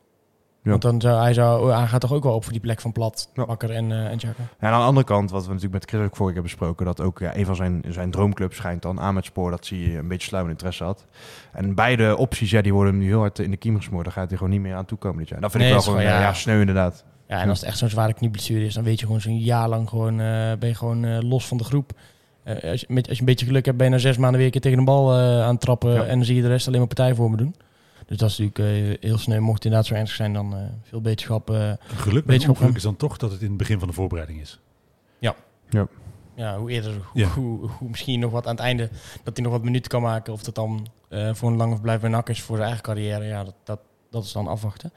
Ja. Want dan zou, hij, zou, hij gaat toch ook wel op voor die plek van Plat, Ja. Bakker en, eh en? En aan de andere kant, wat we natuurlijk met Chris ook vorige keer besproken, dat ook ja, een van zijn, zijn droomclubs schijnt dan aan met spoor dat hij een beetje sluimend interesse had. En beide opties, ja, die worden hem nu heel hard in de kiem gesmoord. Daar gaat hij gewoon niet meer aan toekomen dit jaar. Dat vind Nee, ik wel gewoon, gewoon, ja, sneu inderdaad. Ja, en als het echt zo'n zware knieblessure is, dan weet je gewoon zo'n jaar lang gewoon, eh, ben je gewoon eh, los van de groep. Eh, als, je, als je een beetje geluk hebt, ben je na zes maanden weer een keer tegen een bal eh, aan het trappen en dan zie je de rest alleen maar partij voor me doen. Dus dat is natuurlijk eh, heel snel. Mocht het inderdaad zo ernstig zijn, dan eh, veel beterschap. eh, Geluk met Wetenschap ongeluk van- is dan toch dat het in het begin van de voorbereiding is. ja, hoe eerder, hoe, Ja. hoe, hoe misschien nog wat aan het einde, dat hij nog wat minuten kan maken. Of dat dan eh, voor een lange verblijf bij NAC is voor zijn eigen carrière. Ja, dat, dat, dat is dan afwachten.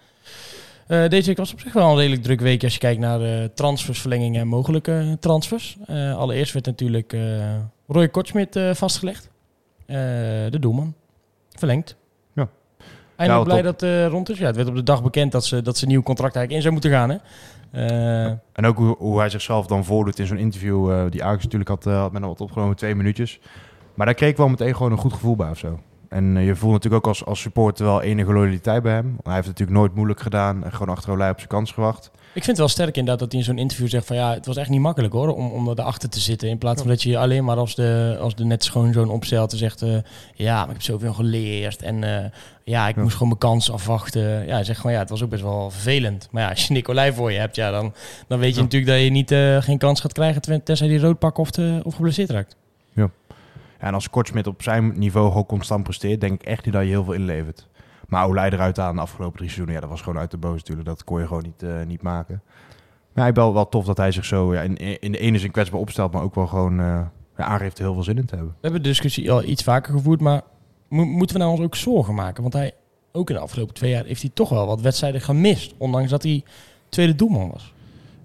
Eh, deze week was op zich wel een redelijk druk week als je kijkt naar de transfers, verlengingen en mogelijke transfers. Eh, allereerst werd natuurlijk eh, Roy Kortsmit eh, vastgelegd. Eh, de doelman. Verlengd. Eindelijk blij dat het rond is. Ja, het werd op de dag bekend dat ze, dat ze een nieuw contract eigenlijk in zou moeten gaan. Hè? Eh, En ook hoe, hoe hij zichzelf dan voordoet in zo'n interview, eh, die Ajax natuurlijk had, eh, had met hem wat opgenomen, twee minuutjes. Maar daar kreeg ik wel meteen gewoon een goed gevoel bij of zo. En eh, je voelt natuurlijk ook als, als supporter wel enige loyaliteit bij hem. Hij heeft het natuurlijk nooit moeilijk gedaan en gewoon achter Olij op zijn kans gewacht. Ik vind het wel sterk inderdaad dat hij in zo'n interview zegt van ja, het was echt niet makkelijk hoor, om, om erachter te zitten. In plaats van dat je alleen maar als de, als de net schoon zo'n opstelt en zegt eh, ja, maar ik heb zoveel geleerd en eh, ja, ik Ja. moest gewoon mijn kans afwachten. Ja, hij zegt gewoon ja, het was ook best wel vervelend. Maar ja, als je Nicolai voor je hebt, ja, dan, dan weet je Ja. natuurlijk dat je niet, eh, geen kans gaat krijgen ten- tenzij die rood pak of, te, of geblesseerd raakt. Ja, en als Kortsmit op zijn niveau gewoon constant presteert, denk ik echt niet dat je heel veel inlevert. Maar Olij eruit aan de afgelopen drie seizoenen, ja, dat was gewoon uit de boos natuurlijk. Dat kon je gewoon niet, eh, niet maken. Maar ik wel, wel tof dat hij zich zo ja, in, in de ene zin kwetsbaar opstelt, maar ook wel gewoon eh ja, aangeeft heel veel zin in te hebben. We hebben de discussie al iets vaker gevoerd, maar mo- moeten we nou ons ook zorgen maken? Want hij, ook in de afgelopen twee jaar, heeft hij toch wel wat wedstrijden gemist. Ondanks dat hij tweede doelman was.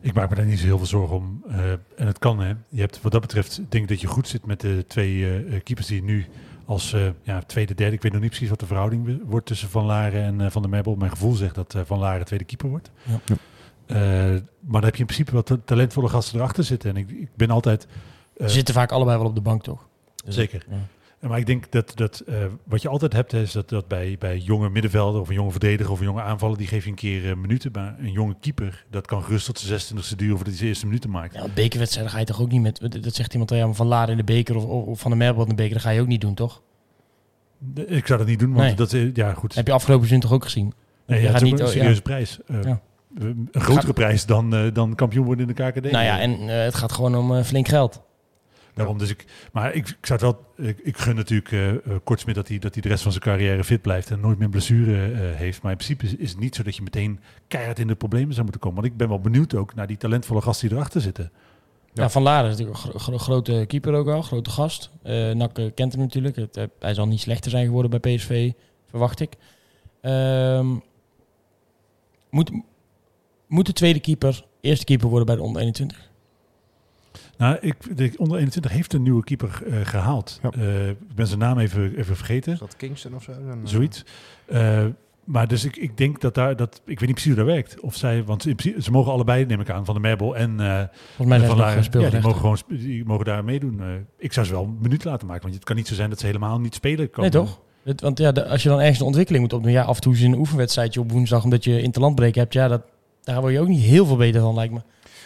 Ik maak me daar niet zo heel veel zorgen om. Eh, en het kan, hè. Je hebt wat dat betreft, ik denk dat je goed zit met de twee keepers die nu als eh, ja, tweede, derde... Ik weet nog niet precies wat de verhouding wordt tussen Van Laren en eh, Van der Merbel. Mijn gevoel zegt dat eh, Van Laren tweede keeper wordt. Ja. Eh, maar dan heb je in principe wat ta- talentvolle gasten erachter zitten. En ik, ik ben altijd Eh, Ze zitten vaak allebei wel op de bank, toch? Zeker. Ja. Ja, Maar ik denk dat, dat eh, wat je altijd hebt, is dat, dat bij, bij jonge middenvelden of een jonge verdediger of een jonge aanvaller, die geef je een keer eh, minuten. Maar een jonge keeper, dat kan gerust tot zijn 26e duren voordat hij zijn eerste minuten maakt. Ja, bekerwedstrijden ga je toch ook niet met... Dat zegt iemand, ja, maar van Laar in de beker of, of Van de Merwel in de beker, dat ga je ook niet doen, toch? Ik zou dat niet doen, want Nee. dat is, ja goed. Heb je afgelopen seizoen toch ook gezien? Nee, ja, gaat is niet- een oh, ja. serieuze prijs. Eh, Ja. Een grotere prijs dan, eh, dan kampioen worden in de KKD. Nou ja, en eh, het gaat gewoon om eh, flink geld. Daarom dus ik, maar ik, ik zou het wel, ik, gun natuurlijk eh, Kortsmit dat hij, dat hij de rest van zijn carrière fit blijft en nooit meer blessure eh, heeft. Maar in principe is, het niet zo dat je meteen keihard in de problemen zou moeten komen. Want ik ben wel benieuwd ook naar die talentvolle gasten die erachter zitten. Ja. Van Laar is natuurlijk een gro- gro- grote keeper ook al, grote gast. Eh Nak kent hem natuurlijk. Hij zal niet slechter zijn geworden bij PSV, verwacht ik. Ehm, moet, moet de tweede keeper eerste keeper worden bij de onder 21? Nou, ik, de onder 21 heeft een nieuwe keeper eh, gehaald. Ja. Eh, ik ben zijn naam even, even vergeten. Is dat Kingston of zo? Dan, eh, Zoiets. Maar dus ik, ik denk dat daar, dat, ik weet niet precies hoe dat werkt. Of zij, want principe, ze mogen allebei, neem ik aan, van de Merbel en eh, Volgens mij van ze gespeeld. Ja, die mogen gewoon die mogen daar meedoen. Eh, ik zou ze wel een minuut laten maken, want het kan niet zo zijn dat ze helemaal niet spelen Nee, komen. toch? Het- want ja, de- als je dan ergens een ontwikkeling moet opdoen, ja, af en toe is een oefenwedstrijdje op woensdag omdat je interlandbreek hebt, ja, dat, daar word je ook niet heel veel beter van, lijkt me.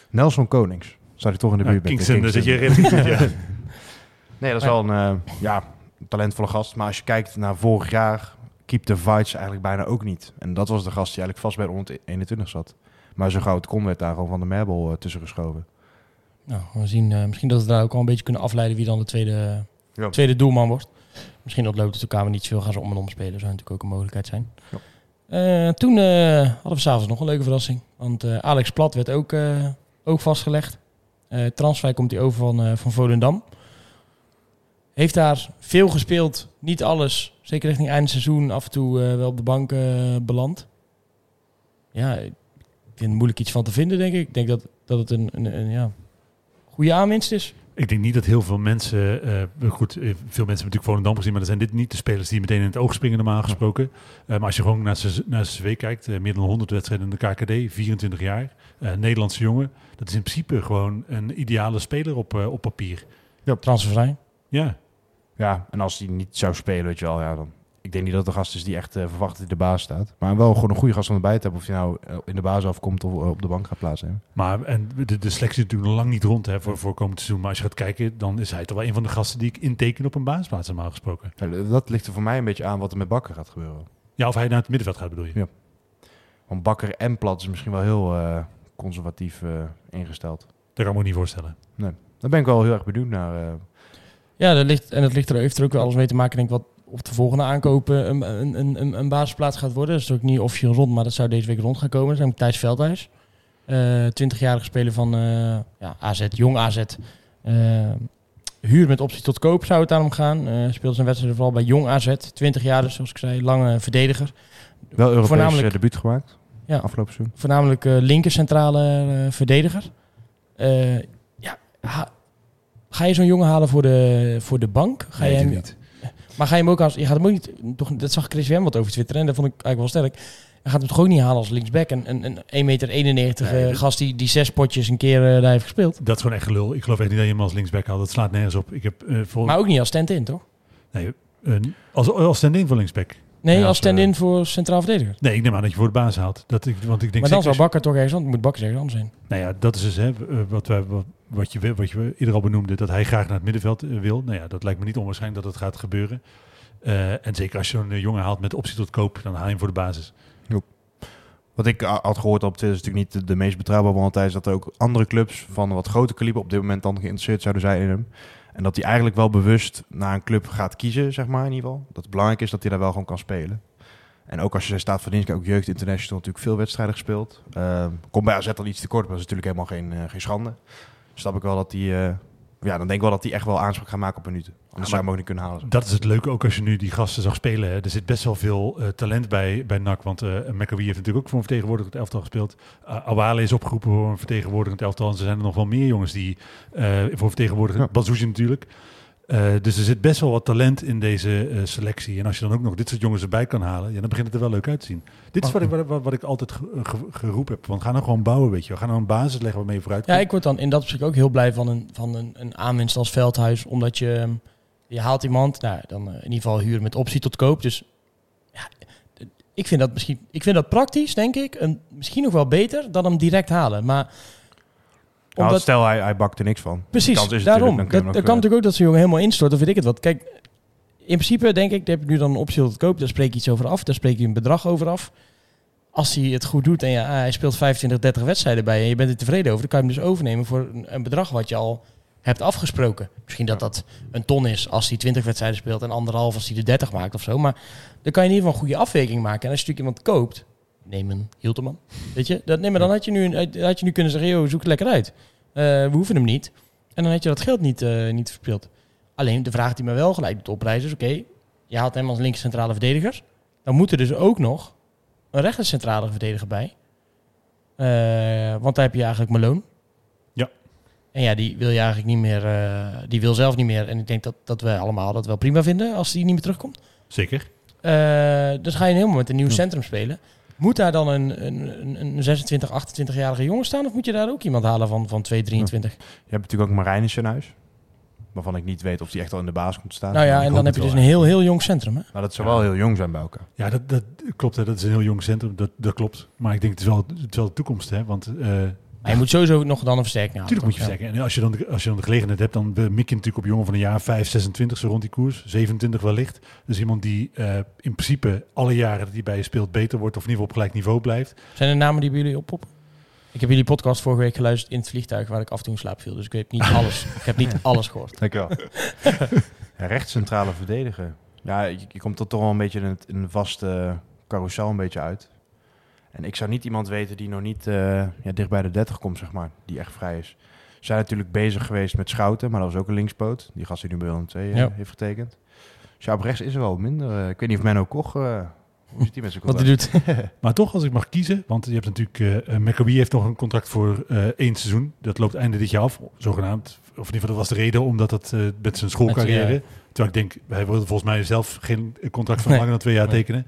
Nelson Konings. Zou ik toch in de Ja, buurt bij Kingston, zit je ja. [LAUGHS] Nee, dat is wel een eh, ja, talentvolle gast. Maar als je kijkt naar vorig jaar, keep the Vites eigenlijk bijna ook niet. En dat was de gast die eigenlijk vast bij de 121 zat. Maar zo gauw het kon werd daar gewoon van de Merbel eh, tussen geschoven. Nou, we zien eh, misschien dat we daar ook al een beetje kunnen afleiden wie dan de tweede, Ja. tweede doelman wordt. Misschien ontloopt het elkaar niet veel, gaan ze om en om spelen. Zou natuurlijk ook een mogelijkheid zijn. Ja. Eh, toen eh, hadden we s'avonds nog een leuke verrassing. Want eh, Alex Plat werd ook, eh, ook vastgelegd. Eh transfer komt hij over van, eh, van Volendam. Heeft daar veel gespeeld. Niet alles. Zeker richting einde seizoen af en toe eh, wel op de bank beland. Ja, ik vind het moeilijk iets van te vinden, denk ik. Ik denk dat, dat het een, een, een ja, goede aanwinst is. Ik denk niet dat heel veel mensen, eh, goed, eh, veel mensen hebben natuurlijk Volendam gezien, maar dan zijn dit niet de spelers die meteen in het oog springen normaal gesproken. Eh, maar als je gewoon naar zijn naar CV kijkt, meer dan 100 wedstrijden in de KKD, 24 jaar, Nederlandse jongen, dat is in principe gewoon een ideale speler op, op papier. Transfervrij. Ja, Ja, en als hij niet zou spelen, weet je wel, ja, dan... Ik denk niet dat het de gast is die echt eh, verwacht dat hij de baas staat. Maar wel gewoon een goede gast om erbij te hebben. Of hij nou eh, in de baas afkomt of eh, op de bank gaat plaatsen. maar en de, de selectie is natuurlijk nog lang niet rond hè, voor, voor komend seizoen. Maar als je gaat kijken, dan is hij toch wel een van de gasten die ik inteken op een basisplaats normaal gesproken. Ja, dat ligt er voor mij een beetje aan wat er met Bakker gaat gebeuren. Ja, of hij naar het middenveld gaat bedoel je? Ja. Want Bakker en Plat is misschien wel heel eh, conservatief ingesteld. Dat kan ik me niet voorstellen. Daar ben ik wel heel erg benieuwd naar. eh. Ja, dat ligt, en dat ligt er, heeft er ook wel alles mee te maken, denk ik, wat op de volgende aankopen een, een, een, een, een basisplaats gaat worden. Dat is ook niet officieel rond, maar dat zou deze week rond gaan komen. Dat is Thijs Veldhuis. Eh 20-jarige speler van eh, ja, AZ, jong AZ. Eh, huur met optie tot koop zou het aan hem gaan. Eh speelt zijn wedstrijden vooral bij jong AZ. 20 jaar dus, zoals ik zei, lange verdediger. wel Europees Voornamelijk- eh, debuut gemaakt. Ja. Afgelopen seizoen. Voornamelijk eh linker centrale eh, verdediger. Eh, ja, ha- ga je zo'n jongen halen voor de, voor de bank? Ga je hem, niet. Maar ga je hem ook als... Je gaat hem ook niet... Toch, dat zag Chris Wem wat over Twitter en dat vond ik eigenlijk wel sterk. Je gaat hem toch ook niet halen als linksback. Een, een, een 1,91 meter Nee, dat- gast die, die zes potjes een keer eh, daar heeft gespeeld. Dat is gewoon echt gelul. Ik geloof echt niet dat je hem als linksback haalt. Dat slaat nergens op. Ik heb eh voor Maar ook niet als stand-in, toch? nee, als, als stand-in voor linksback. Nee, Ja, als stand-in voor centraal verdediger. Nee, ik neem aan dat je voor de baas haalt. Dat ik, want ik denk Maar dan zou Bakker toch ergens anders... Moet Bakker ergens anders zijn. Nou ja, dat is dus hè, wat, wij, wat, wat, je, wat je eerder al benoemde, dat hij graag naar het middenveld eh, wil. Nou ja, dat lijkt me niet onwaarschijnlijk dat dat gaat gebeuren. Eh, en zeker als je zo'n eh, jongen haalt met optie tot koop, dan haal je hem voor de basis. Wat ik a- had gehoord op Twitter is natuurlijk niet de, meest betrouwbare bron. is dat er ook andere clubs van een wat groter kaliber op dit moment dan geïnteresseerd zouden zijn in hem. En dat hij eigenlijk wel bewust naar een club gaat kiezen, zeg maar in ieder geval. Dat het belangrijk is dat hij daar wel gewoon kan spelen. En ook als je staat van dienst, ook jeugd international natuurlijk veel wedstrijden gespeeld. Uh, komt bij AZ al iets tekort, maar dat is natuurlijk helemaal geen, geen schande. Snap ik wel dat hij, eh, ja, dan denk ik wel dat hij echt wel aanspraak gaat maken op minuten. Anders zou je hem ook niet kunnen halen. Dat is het leuke ook als je nu die gasten zag spelen. Hè. Er zit best wel veel eh, talent bij, bij NAC. Want uh, McAwee heeft natuurlijk ook voor een vertegenwoordigend elftal gespeeld. Uh, Awale is opgeroepen voor een vertegenwoordigend elftal. En er zijn er nog wel meer jongens die uh, voor vertegenwoordigend... Ja. Bazouzi natuurlijk. Eh, dus er zit best wel wat talent in deze eh, selectie. En als je dan ook nog dit soort jongens erbij kan halen, ja, dan begint het er wel leuk uit te zien. Dit is wat ik, wat, wat ik altijd ge- ge- geroepen heb. Want ga nou gewoon bouwen, weet je. We gaan nou een basis leggen waarmee je vooruit Ja, komt. ik word dan in dat opzicht ook heel blij van een, van een, een aanwinst als Veldhuis. Omdat je, ehm, je haalt iemand, nou, dan eh, in ieder geval huren met optie tot koop. Dus ja, ik vind dat misschien, ik vind dat praktisch, denk ik, misschien nog wel beter dan hem direct halen. Maar Nou, stel, hij, hij bakt er niks van. precies, Die kans is daarom. Dat, dat kan hem natuurlijk ook dat zo'n jongen helemaal instort, of weet ik het wat. Kijk, in principe denk ik, daar heb ik nu dan een optie tot koop. Daar spreek je iets over af, daar spreek je een bedrag over af. Als hij het goed doet en ja, hij speelt 25, 30 wedstrijden bij je en je bent er tevreden over, dan kan je hem dus overnemen voor een, een bedrag wat je al hebt afgesproken. Misschien dat dat een ton is als hij 20 wedstrijden speelt en anderhalf als hij de 30 maakt of zo. Maar dan kan je in ieder geval een goede afweging maken. En als je natuurlijk iemand koopt, neem een Hilterman. Weet je, dat, nee, maar dan had je, nu, had je nu kunnen zeggen, joh, zoek het lekker uit. Eh, we hoeven hem niet. En dan had je dat geld niet, eh, niet verspeeld. Alleen de vraag die me wel gelijk doet oprijzen is, oké, je haalt hem als linker centrale verdediger. Dan moet er dus ook nog een rechter centrale verdediger bij. Eh, want daar heb je eigenlijk Malone. Ja. En ja, die wil je eigenlijk niet meer, die wil zelf niet meer. En ik denk dat, dat we allemaal dat wel prima vinden als die niet meer terugkomt. Zeker. Dus ga je helemaal met een nieuw Ja. centrum spelen. Moet daar dan een, een, een- een 26, 28-jarige jongen staan? Of moet je daar ook iemand halen van, van 2, 23? Je hebt natuurlijk ook Marijnissen in huis. Waarvan ik niet weet of die echt al in de baas komt staan. Nou ja, en dan heb je dus een heel, heel jong centrum. Hè? Maar dat zou wel heel jong zijn bij elkaar. Ja, dat, dat klopt. Hè. Dat is een heel jong centrum. Dat, dat klopt. Maar ik denk het is wel, het is wel de toekomst. Hè. Want eh, Maar je moet sowieso nog dan een versterking halen. Natuurlijk moet je versterken. En als je, dan de, als je dan de gelegenheid hebt, dan eh, mik je natuurlijk op jongen van een jaar 5, 26, zo rond die koers. 27 wellicht. Dus iemand die eh, in principe alle jaren dat hij bij je speelt beter wordt of in ieder geval op gelijk niveau blijft. Zijn er namen die bij jullie oppoppen? Ik heb jullie podcast vorige week geluisterd in het vliegtuig waar ik af en toe in slaap viel. Dus ik weet niet [LAUGHS] alles. ik heb niet alles gehoord. Dankjewel. [LAUGHS] ja, rechtscentrale verdediger. Ja, je, je komt er toch wel een beetje in, het, in een vaste carousel een beetje uit. En ik zou niet iemand weten die nog niet eh, ja, dicht bij de 30 komt, zeg maar. Die echt vrij is. We zijn natuurlijk bezig geweest met Schouten, maar dat was ook een linkspoot. Die gast die nu bij Willem II eh, Ja. heeft getekend. Dus ja, op rechts is er wel minder. eh, ik weet niet of Menno Koch... hoe zit die met zijn Wat hij contract? doet. [LAUGHS] Maar toch, als ik mag kiezen, want je hebt natuurlijk, uh, Maccabi heeft nog een contract voor één seizoen. Dat loopt einde dit jaar af, zogenaamd. Of in ieder geval, dat was de reden, omdat het eh, met zijn schoolcarrière. Met, Terwijl ik denk, hij wilde volgens mij zelf geen contract van Nee. langer dan twee jaar Nee. tekenen.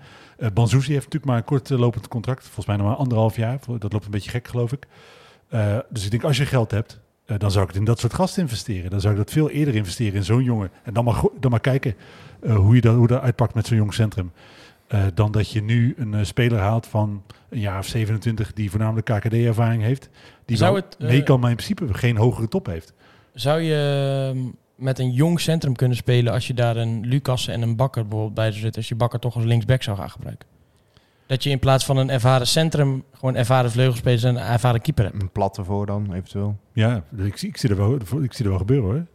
Banzuzi heeft natuurlijk maar een kort eh, lopend contract. Volgens mij nog maar anderhalf jaar. Dat loopt een beetje gek, geloof ik. Dus ik denk, als je geld hebt, dan zou ik het in dat soort gasten investeren. Dan zou ik dat veel eerder investeren in zo'n jongen. En dan maar, dan maar kijken hoe, je dat, hoe dat uitpakt met zo'n jong centrum. Dan dat je nu een speler haalt van een jaar of 27 die voornamelijk KKD-ervaring heeft. Die Zou het, mee kan, maar in principe geen hogere top heeft. Zou je ehm, met een jong centrum kunnen spelen als je daar een Lucas en een Bakker bijvoorbeeld bij zou zitten? Als je Bakker toch als linksback zou gaan gebruiken? Dat je in plaats van een ervaren centrum gewoon ervaren vleugelspelers en een ervaren keeper hebt. Een plat ervoor dan, eventueel. Ja, ik, zie- ik, zie er wel, ik zie er wel gebeuren hoor.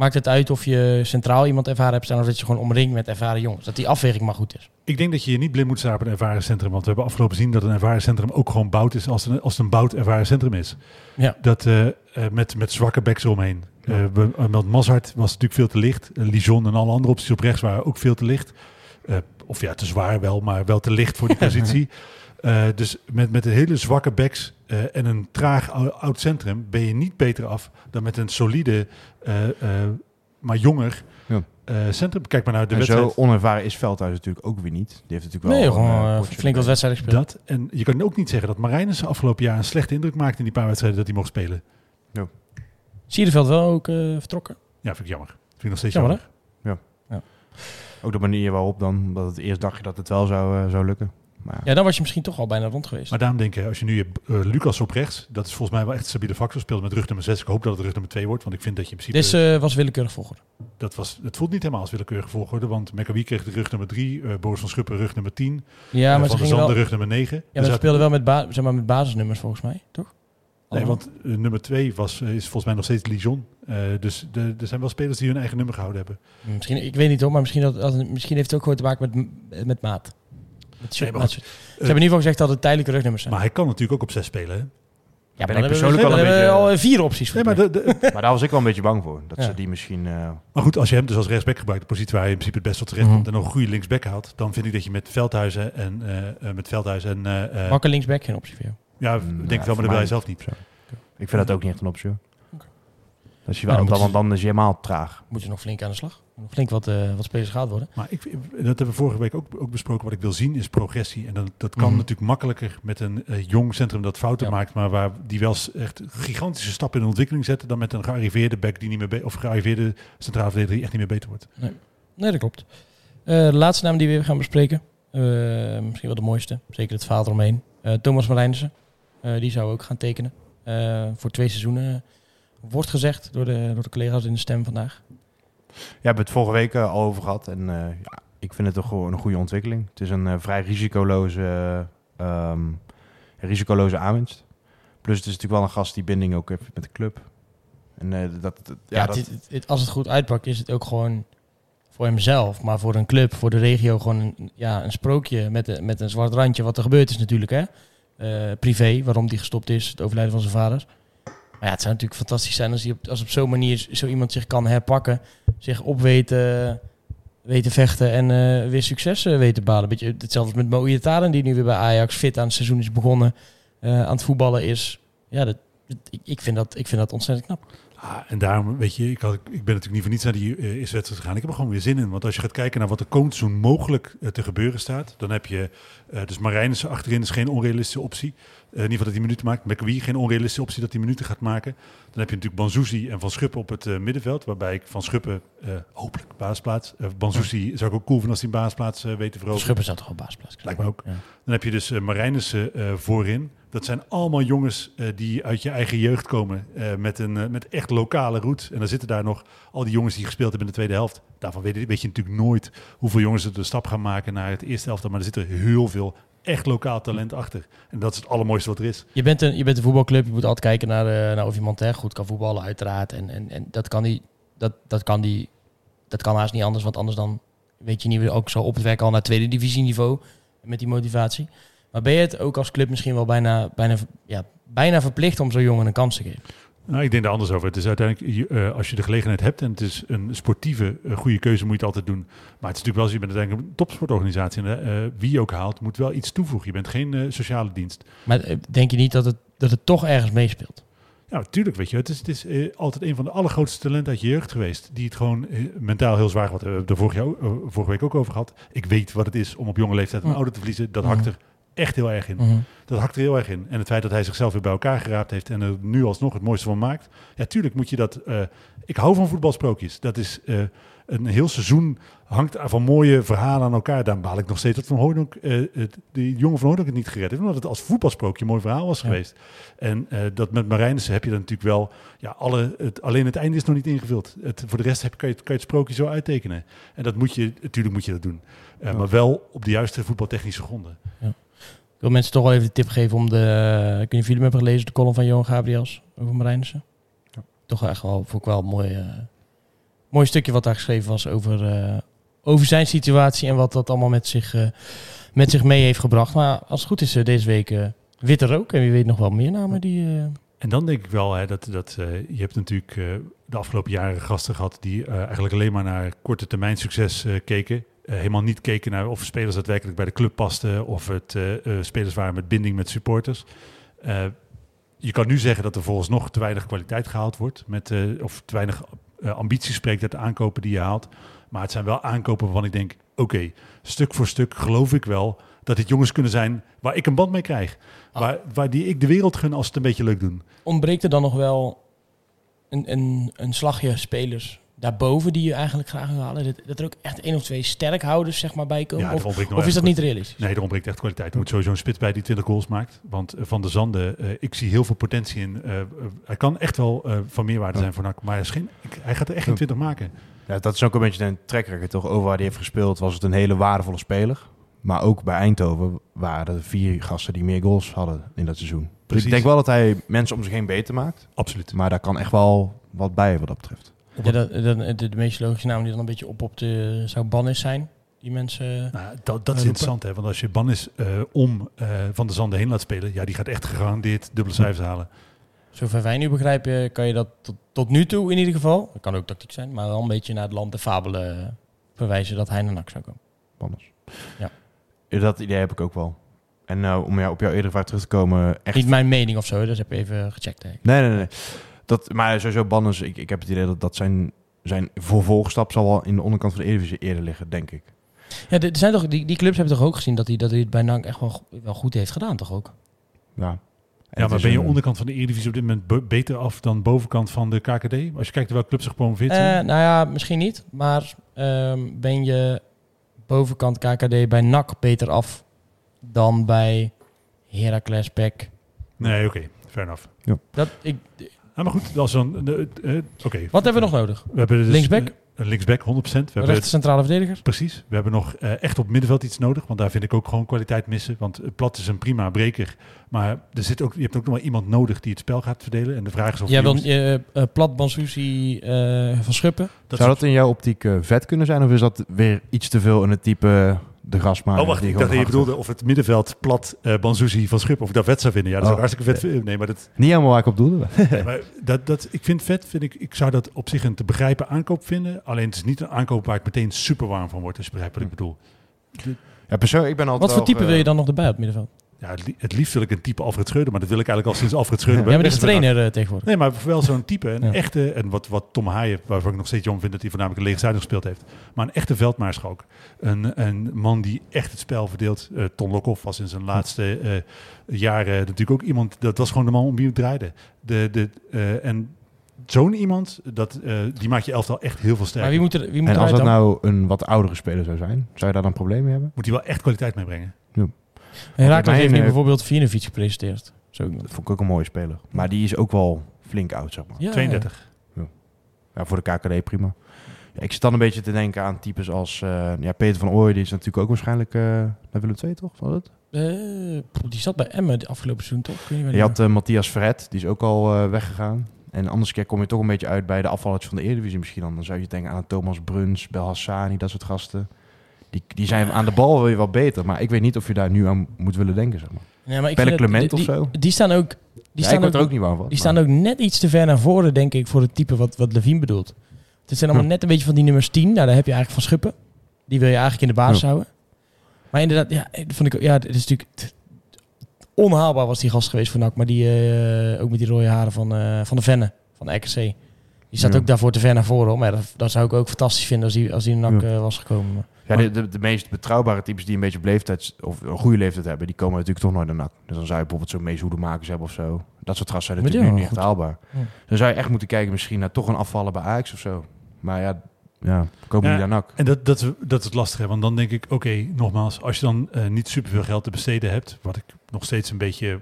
Maakt het uit of je centraal iemand ervaren hebt staan of dat je gewoon omringt met ervaren jongens? Dat die afweging maar goed is. Ik denk dat je je niet blind moet staan op een ervaren centrum. Want we hebben afgelopen zien dat een ervaren centrum ook gewoon bout is als, een, als een bout ervaren centrum is. Ja. Dat eh, eh, met, met zwakke backs eromheen. Eh we- uh, met Mazart was natuurlijk veel te licht. Uh, Lijon en alle andere opties op rechts waren ook veel te licht. Eh, of ja, te zwaar wel, maar wel te licht voor die [LAUGHS] positie. Eh, dus met, met een hele zwakke backs eh, en een traag ou- oud centrum ben je niet beter af dan met een solide, eh, eh, maar jonger Ja. eh, centrum. Kijk maar naar de en wedstrijd. zo onervaren is Veldhuis natuurlijk ook weer niet. Die heeft natuurlijk wel... Nee, een, gewoon potje flink wat wedstrijden gespeeld. Dat. En je kan ook niet zeggen dat Marijnissen afgelopen jaar een slechte indruk maakte in die paar wedstrijden dat hij mocht spelen. Sierveld wel ook eh, vertrokken. Ja, vind ik jammer. Vind ik nog steeds Jammer, jammer. Ook de manier waarop dan, omdat het eerst dacht je dat het wel zou, zou lukken. Maar Ja, dan was je misschien toch al bijna rond geweest. Maar daarom denk ik, als je nu je eh, Lucas op rechts, dat is volgens mij wel echt een stabiele factor. Speelt met rug nummer 6. Ik hoop dat het rug nummer 2 wordt, want ik vind dat je in principe... Dit eh, was willekeurig volgorde. dat was, het voelt niet helemaal als willekeurige volgorde, want Maccabi kreeg de rug nummer 3, eh Boris van Schuppen rug nummer 10, Ja, maar Van ze der gingen wel... Ja, rug nummer 9. maar ze speelden wel met, ba zeg maar, met basisnummers volgens mij, toch? Nee, want nummer 2 was, is volgens mij nog steeds Lijon. Eh, dus de, er zijn wel spelers die hun eigen nummer gehouden hebben. Misschien, ik weet niet hoor, maar misschien, dat, misschien heeft het ook gewoon te maken met, met maat. Nee, maar. Ze hebben in ieder geval gezegd dat het tijdelijke rugnummers zijn. Maar hij kan natuurlijk ook op 6 spelen. Hè? ja, ben maar ik dan hebben we- persoonlijk wel een hebben we beetje- al vier opties. Nee, maar, mij. de, de- Maar daar was ik wel een beetje bang voor. Dat Ja. ze die misschien... eh, maar goed, als je hem dus als rechtsback gebruikt, de positie waar hij in principe het best tot terecht komt Mhm. en nog een goede linksback haalt, dan vind ik dat je met Veldhuizen en uh, met Veldhuizen en eh, eh, linksback, geen optie voor jou. ja, Mm, denk ja, wel, maar dat wil hij zelf niet. ik vind dat ook niet echt een optie hoor. Dat Dus je Ja, wel, dan dan, moet dan, is je helemaal traag. Moet je nog flink aan de slag. Nog Flink wat, eh, wat spelers gehaald worden. Maar ik, dat hebben we vorige week ook, ook besproken. Wat ik wil zien is progressie. En dat, dat kan Mhm. natuurlijk makkelijker met een eh, jong centrum dat fouten Ja. maakt. Maar waar die wel echt gigantische stappen in de ontwikkeling zetten. Dan met een gearriveerde back die niet meer be- of gearriveerde centraal verdediger die echt niet meer beter wordt. Nee, dat klopt. Eh, de laatste naam die we gaan bespreken. misschien wel de mooiste. Zeker het verhaal eromheen. Thomas Marijnissen. Die zou ook gaan tekenen. Voor twee seizoenen. Wordt gezegd door de, door de collega's in de stem vandaag. Ja, we hebben het vorige week eh, al over gehad. En eh, ja, ik vind het toch gewoon een goede ontwikkeling. Het is een eh, vrij risicoloze, ehm, risicoloze aanwinst. Plus het is natuurlijk wel een gast die binding ook heeft met de club. En dat, dat- ja, Ja, dat, het- het- het- als het goed uitpakt is het ook gewoon voor hemzelf. Maar voor een club, voor de regio gewoon een, ja, een sprookje met, een- met een zwart randje. Wat er gebeurd is natuurlijk. Hè? Privé, waarom die gestopt is. Het overlijden van zijn vader. Maar ja, het zou natuurlijk fantastisch zijn als, op, als op zo'n manier zo iemand zich kan herpakken. Zich op weten, vechten en eh, weer succes eh, weten balen. Beetje hetzelfde met Mo Iataren, die nu weer bij Ajax fit aan het seizoen is begonnen. eh, aan het voetballen is. Ja, ik, vind dat, ik vind dat ontzettend knap. Ah, en daarom, weet je, ik, had, ik ben natuurlijk niet voor niets naar die uh, eerste wedstrijd gegaan. Ik heb er gewoon weer zin in. Want als je gaat kijken naar wat er komend seizoen mogelijk eh, te gebeuren staat, dan heb je eh, dus Marijnissen achterin is geen onrealistische optie. In ieder geval dat hij minuten maakt. McWee geen onrealistische optie dat hij minuten gaat maken. Dan heb je natuurlijk Banzuzi en Van Schuppen op het middenveld. Waarbij ik Van Schuppen hopelijk basisplaats. Uh, Banzuzi zou ik ook cool vinden als hij een basisplaats uh, weet te veroveren. Schuppen zou toch wel baasplaats Lijkt me ook. Ja. Dan heb je dus uh, Marijnissen uh, voorin. Dat zijn allemaal jongens uh, die uit je eigen jeugd komen. Uh, met, een, uh, met echt lokale roots. En dan zitten daar nog al die jongens die gespeeld hebben in de tweede helft. Daarvan weet, je natuurlijk nooit hoeveel jongens er de stap gaan maken naar het eerste helft. Maar er zit er heel veel echt lokaal talent achter. En dat is het allermooiste wat er is. Je bent een, je bent een voetbalclub. Je moet altijd kijken naar, naar of iemand hè, goed kan voetballen, uiteraard. En, en, en dat kan die. Dat, dat kan die. Dat kan haast niet anders. Want anders dan weet je niet ook zo op het werk al naar tweede divisieniveau. Met die motivatie. Maar ben je het ook als club misschien wel bijna, bijna, ja, bijna verplicht om zo'n jongen een kans te geven? Nou, ik denk er anders over. Het is uiteindelijk, uh, als je de gelegenheid hebt en het is een sportieve, uh, goede keuze, moet je het altijd doen. Maar het is natuurlijk wel zo, je bent uiteindelijk een topsportorganisatie. En uh, wie je ook haalt, moet wel iets toevoegen. Je bent geen sociale dienst. Maar denk je niet dat het, dat het toch ergens meespeelt? Ja, natuurlijk, weet je. Het is, het is uh, altijd een van de allergrootste talenten uit je jeugd geweest. Die het gewoon uh, mentaal heel zwaar had. We hebben het er vorige, vorige, week ook over gehad. Ik weet wat het is om op jonge leeftijd een ouder te verliezen. Dat hakt er echt heel erg in. Mm. Dat hakt er heel erg in. En het feit dat hij zichzelf weer bij elkaar geraapt heeft en er nu alsnog het mooiste van maakt. Ja, tuurlijk moet je dat... Uh, ik hou van voetbalsprookjes. Dat is uh, een heel seizoen hangt van mooie verhalen aan elkaar. Daar baal ik nog steeds dat Van Hooydonk, uh, die jongen van Hooydonk het niet gered heeft. Omdat het als voetbalsprookje een mooi verhaal was Ja. geweest. En uh, dat met Marijnissen heb je dan natuurlijk wel... Ja, alle, het, alleen het einde is nog niet ingevuld. Het, voor de rest heb, kan, je, kan je het sprookje zo uittekenen. En dat moet je, natuurlijk moet je dat doen. Uh, Ja. Maar wel op de juiste voetbaltechnische gronden. Ik wil mensen toch wel even de tip geven om de... Ik weet niet of jullie hem hebben gelezen, de column van Johan Gabriels over Marijnissen. Ja. Toch echt wel, vond ik wel een mooi, uh, mooi stukje wat daar geschreven was over, uh, over zijn situatie en wat dat allemaal met zich, met zich mee heeft gebracht. Maar als het goed is, deze week witte rook en wie weet nog wel meer namen die... En dan denk ik wel hè, dat, dat uh, je hebt natuurlijk uh, de afgelopen jaren gasten gehad die uh, eigenlijk alleen maar naar korte termijn succes keken. Uh, helemaal niet keken naar of spelers daadwerkelijk bij de club pasten of het uh, uh, spelers waren met binding met supporters. Je kan nu zeggen dat er volgens nog te weinig kwaliteit gehaald wordt, met, uh, of te weinig uh, ambitie spreekt uit de aankopen die je haalt. Maar het zijn wel aankopen waarvan ik denk, oké, okay, stuk voor stuk geloof ik wel dat dit jongens kunnen zijn waar ik een band mee krijg. Ah. Waar, waar die ik de wereld gun als ze het een beetje leuk doen. Ontbreekt er dan nog wel een, een, een slagje spelers daarboven die je eigenlijk graag wil halen? Dat, dat er ook echt één of twee sterkhouders zeg maar, bij komen? Ja, of, is dat niet realistisch? Nee, er ontbreekt echt kwaliteit. Er moet sowieso een spits bij die 20 goals maakt. Want uh, Van der Zanden, uh, ik zie heel veel potentie in. Uh, hij kan echt wel van meerwaarde zijn voor NAC. Maar hij, is geen, ik, hij gaat er echt geen 20 maken. Ja, dat is ook een beetje een trekker. Toch over waar hij heeft gespeeld was het een hele waardevolle speler. Maar ook bij Eindhoven waren er vier gasten die meer goals hadden in dat seizoen. Dus ik denk wel dat hij mensen om zich heen beter maakt. Absoluut. Maar daar kan echt wel wat bij wat dat betreft. Ja, dat, dat, de, de meest logische naam die dan een beetje op op de zou Bannis zijn. Die mensen. Nou, dat, dat is interessant, hè? Want als je Bannis uh, om uh, Van der Zanden heen laat spelen, ja, die gaat echt gegarandeerd dubbele cijfers halen. Zover wij nu begrijpen, kan je dat tot, tot nu toe in ieder geval. Dat kan ook tactiek zijn, maar wel een beetje naar het land de fabelen verwijzen dat hij naar NAC zou komen. Bannis. Ja. Dat idee heb ik ook wel. En uh, om jou op jouw eerdere vraag terug te komen, echt... Niet mijn mening of zo, dus heb je even gecheckt. Hè. Nee, nee, nee. Dat, maar sowieso Banners, ik, ik heb het idee dat dat zijn, zijn vervolgstap zal wel in de onderkant van de Eredivisie eerder liggen, denk ik. Ja, er zijn toch, die, die clubs hebben toch ook gezien dat hij, dat hij het bij NAC echt wel, wel goed heeft gedaan, toch ook? Ja, En Ja, maar ben je een- onderkant van de Eredivisie op dit moment be- beter af dan bovenkant van de KKD? Als je kijkt naar welke clubs er gepromoveerd Eh, zijn. nou ja, misschien niet. Maar ehm, ben je bovenkant KKD bij NAC beter af dan bij Heracles, PEC? nee, oké, fair enough. Dat, ik, maar goed, als dan... eh, eh, oké. wat hebben we nog nodig? We hebben dus, Linksback? eh, een linksback, 100%. We hebben centrale verdedigers? Precies. We hebben nog eh, echt op het middenveld iets nodig. Want daar vind ik ook gewoon kwaliteit missen. Want eh, Plat is een prima breker. Maar er zit ook, je hebt ook nog wel iemand nodig die het spel gaat verdelen. En de vraag is of... Jij die wil jongens- eh, eh, Plat, Bansusi, eh, Van Schuppen? dat Zou is- dat in jouw optiek eh, vet kunnen zijn? Of is dat weer iets te veel in het type eh, de grasmaker? Oh, wacht. die Ik dacht dat je bedoelde of het middenveld Plat, eh Banzuzi van Schip... of ik dat vet zou vinden. Ja, dat zou Oh. ik hartstikke vet vinden. Nee, maar dat... Niet helemaal waar ik op doelde. [LAUGHS] Nee, maar dat, dat, ik vind vet, vind ik, ik zou dat op zich een te begrijpen aankoop vinden. Alleen het is niet een aankoop waar ik meteen super warm van word, als je begrijpt wat ik bedoel. Ja, persoonlijk, ik ben altijd Wat voor wel, type wil je dan nog erbij op het middenveld? Ja, het, li- het liefst wil ik een type Alfred Schreuder, maar dat wil ik eigenlijk al sinds Alfred Schreuder. Jij bent weg dus is trainer eh, tegenwoordig. Nee, maar wel zo'n type. Een Ja. echte, en wat, wat Tom Haaien, waarvan ik nog steeds jong vind dat hij voornamelijk een lege zijde gespeeld heeft. Maar een echte veldmaarschalk. Een, een man die echt het spel verdeelt. Eh, Ton Lokhoff was in zijn laatste eh, jaren natuurlijk ook iemand, dat was gewoon de man om wie het draaide. De, de, eh, en zo'n iemand, dat, eh, die maakt je elftal echt heel veel sterker. Maar wie moet er, wie moet En als dat dan? nou een wat oudere speler zou zijn, zou je daar dan problemen mee hebben? Moet hij wel echt kwaliteit meebrengen. Herakles heeft nu eh, bijvoorbeeld Vinovic gepresenteerd. Zo. Dat vond ik ook een mooie speler. Maar die is ook wel flink oud, zeg maar. Ja, 32. Ja, voor de KKD prima. Ja, ik zit dan een beetje te denken aan types als eh, ja, Peter van Ooyen. Die is natuurlijk ook waarschijnlijk eh naar Willem II, toch? Was het? Eh, die zat bij Emmen de afgelopen seizoen, toch? Je die had Matthias Verret, die is ook al eh, weggegaan. En anders keer kom je toch een beetje uit bij de afvallers van de Eredivisie misschien dan. Dan zou je denken aan Thomas Bruns, Belhassani, dat soort gasten. Die, die zijn aan de bal weer wat beter. Maar ik weet niet of je daar nu aan moet willen denken, zeg maar. Ja, maar ik Pelle Clement of zo? Die, staan ook... Die, Ja, staan ook, er ook niet van. die maar- staan ook net iets te ver naar voren, denk ik, voor het type wat, wat Levine bedoelt. Het zijn allemaal Ja. net een beetje van die nummers 10. Nou, daar heb je eigenlijk van Schuppen. Die wil je eigenlijk in de basis Ja. houden. Maar inderdaad, ja, vond ik, ja, het is natuurlijk... Onhaalbaar was die gast geweest voor NAC. Maar die, eh, ook met die rode haren van, eh, van de Venne, van de RKC. Die staat Ja. ook daarvoor te ver naar voren. Maar dat, dat zou ik ook fantastisch vinden als die, als die NAC Ja. eh, was gekomen. Ja, de, de, de meest betrouwbare types die een beetje op leeftijd of een goede leeftijd hebben, die komen natuurlijk toch nooit naar NAC. Dus dan zou je bijvoorbeeld zo'n Mees Hoedemakers hebben of zo. Dat soort gasten zijn natuurlijk nu niet echt haalbaar. Ja. Dan zou je echt moeten kijken misschien naar toch een afvallen bij Ajax of zo. Maar ja, ja komen Ja, niet naar NAC. En dat, dat, is- dat is het lastige, want dan denk ik, oké, nogmaals, als je dan eh, niet superveel geld te besteden hebt, wat ik nog steeds een beetje,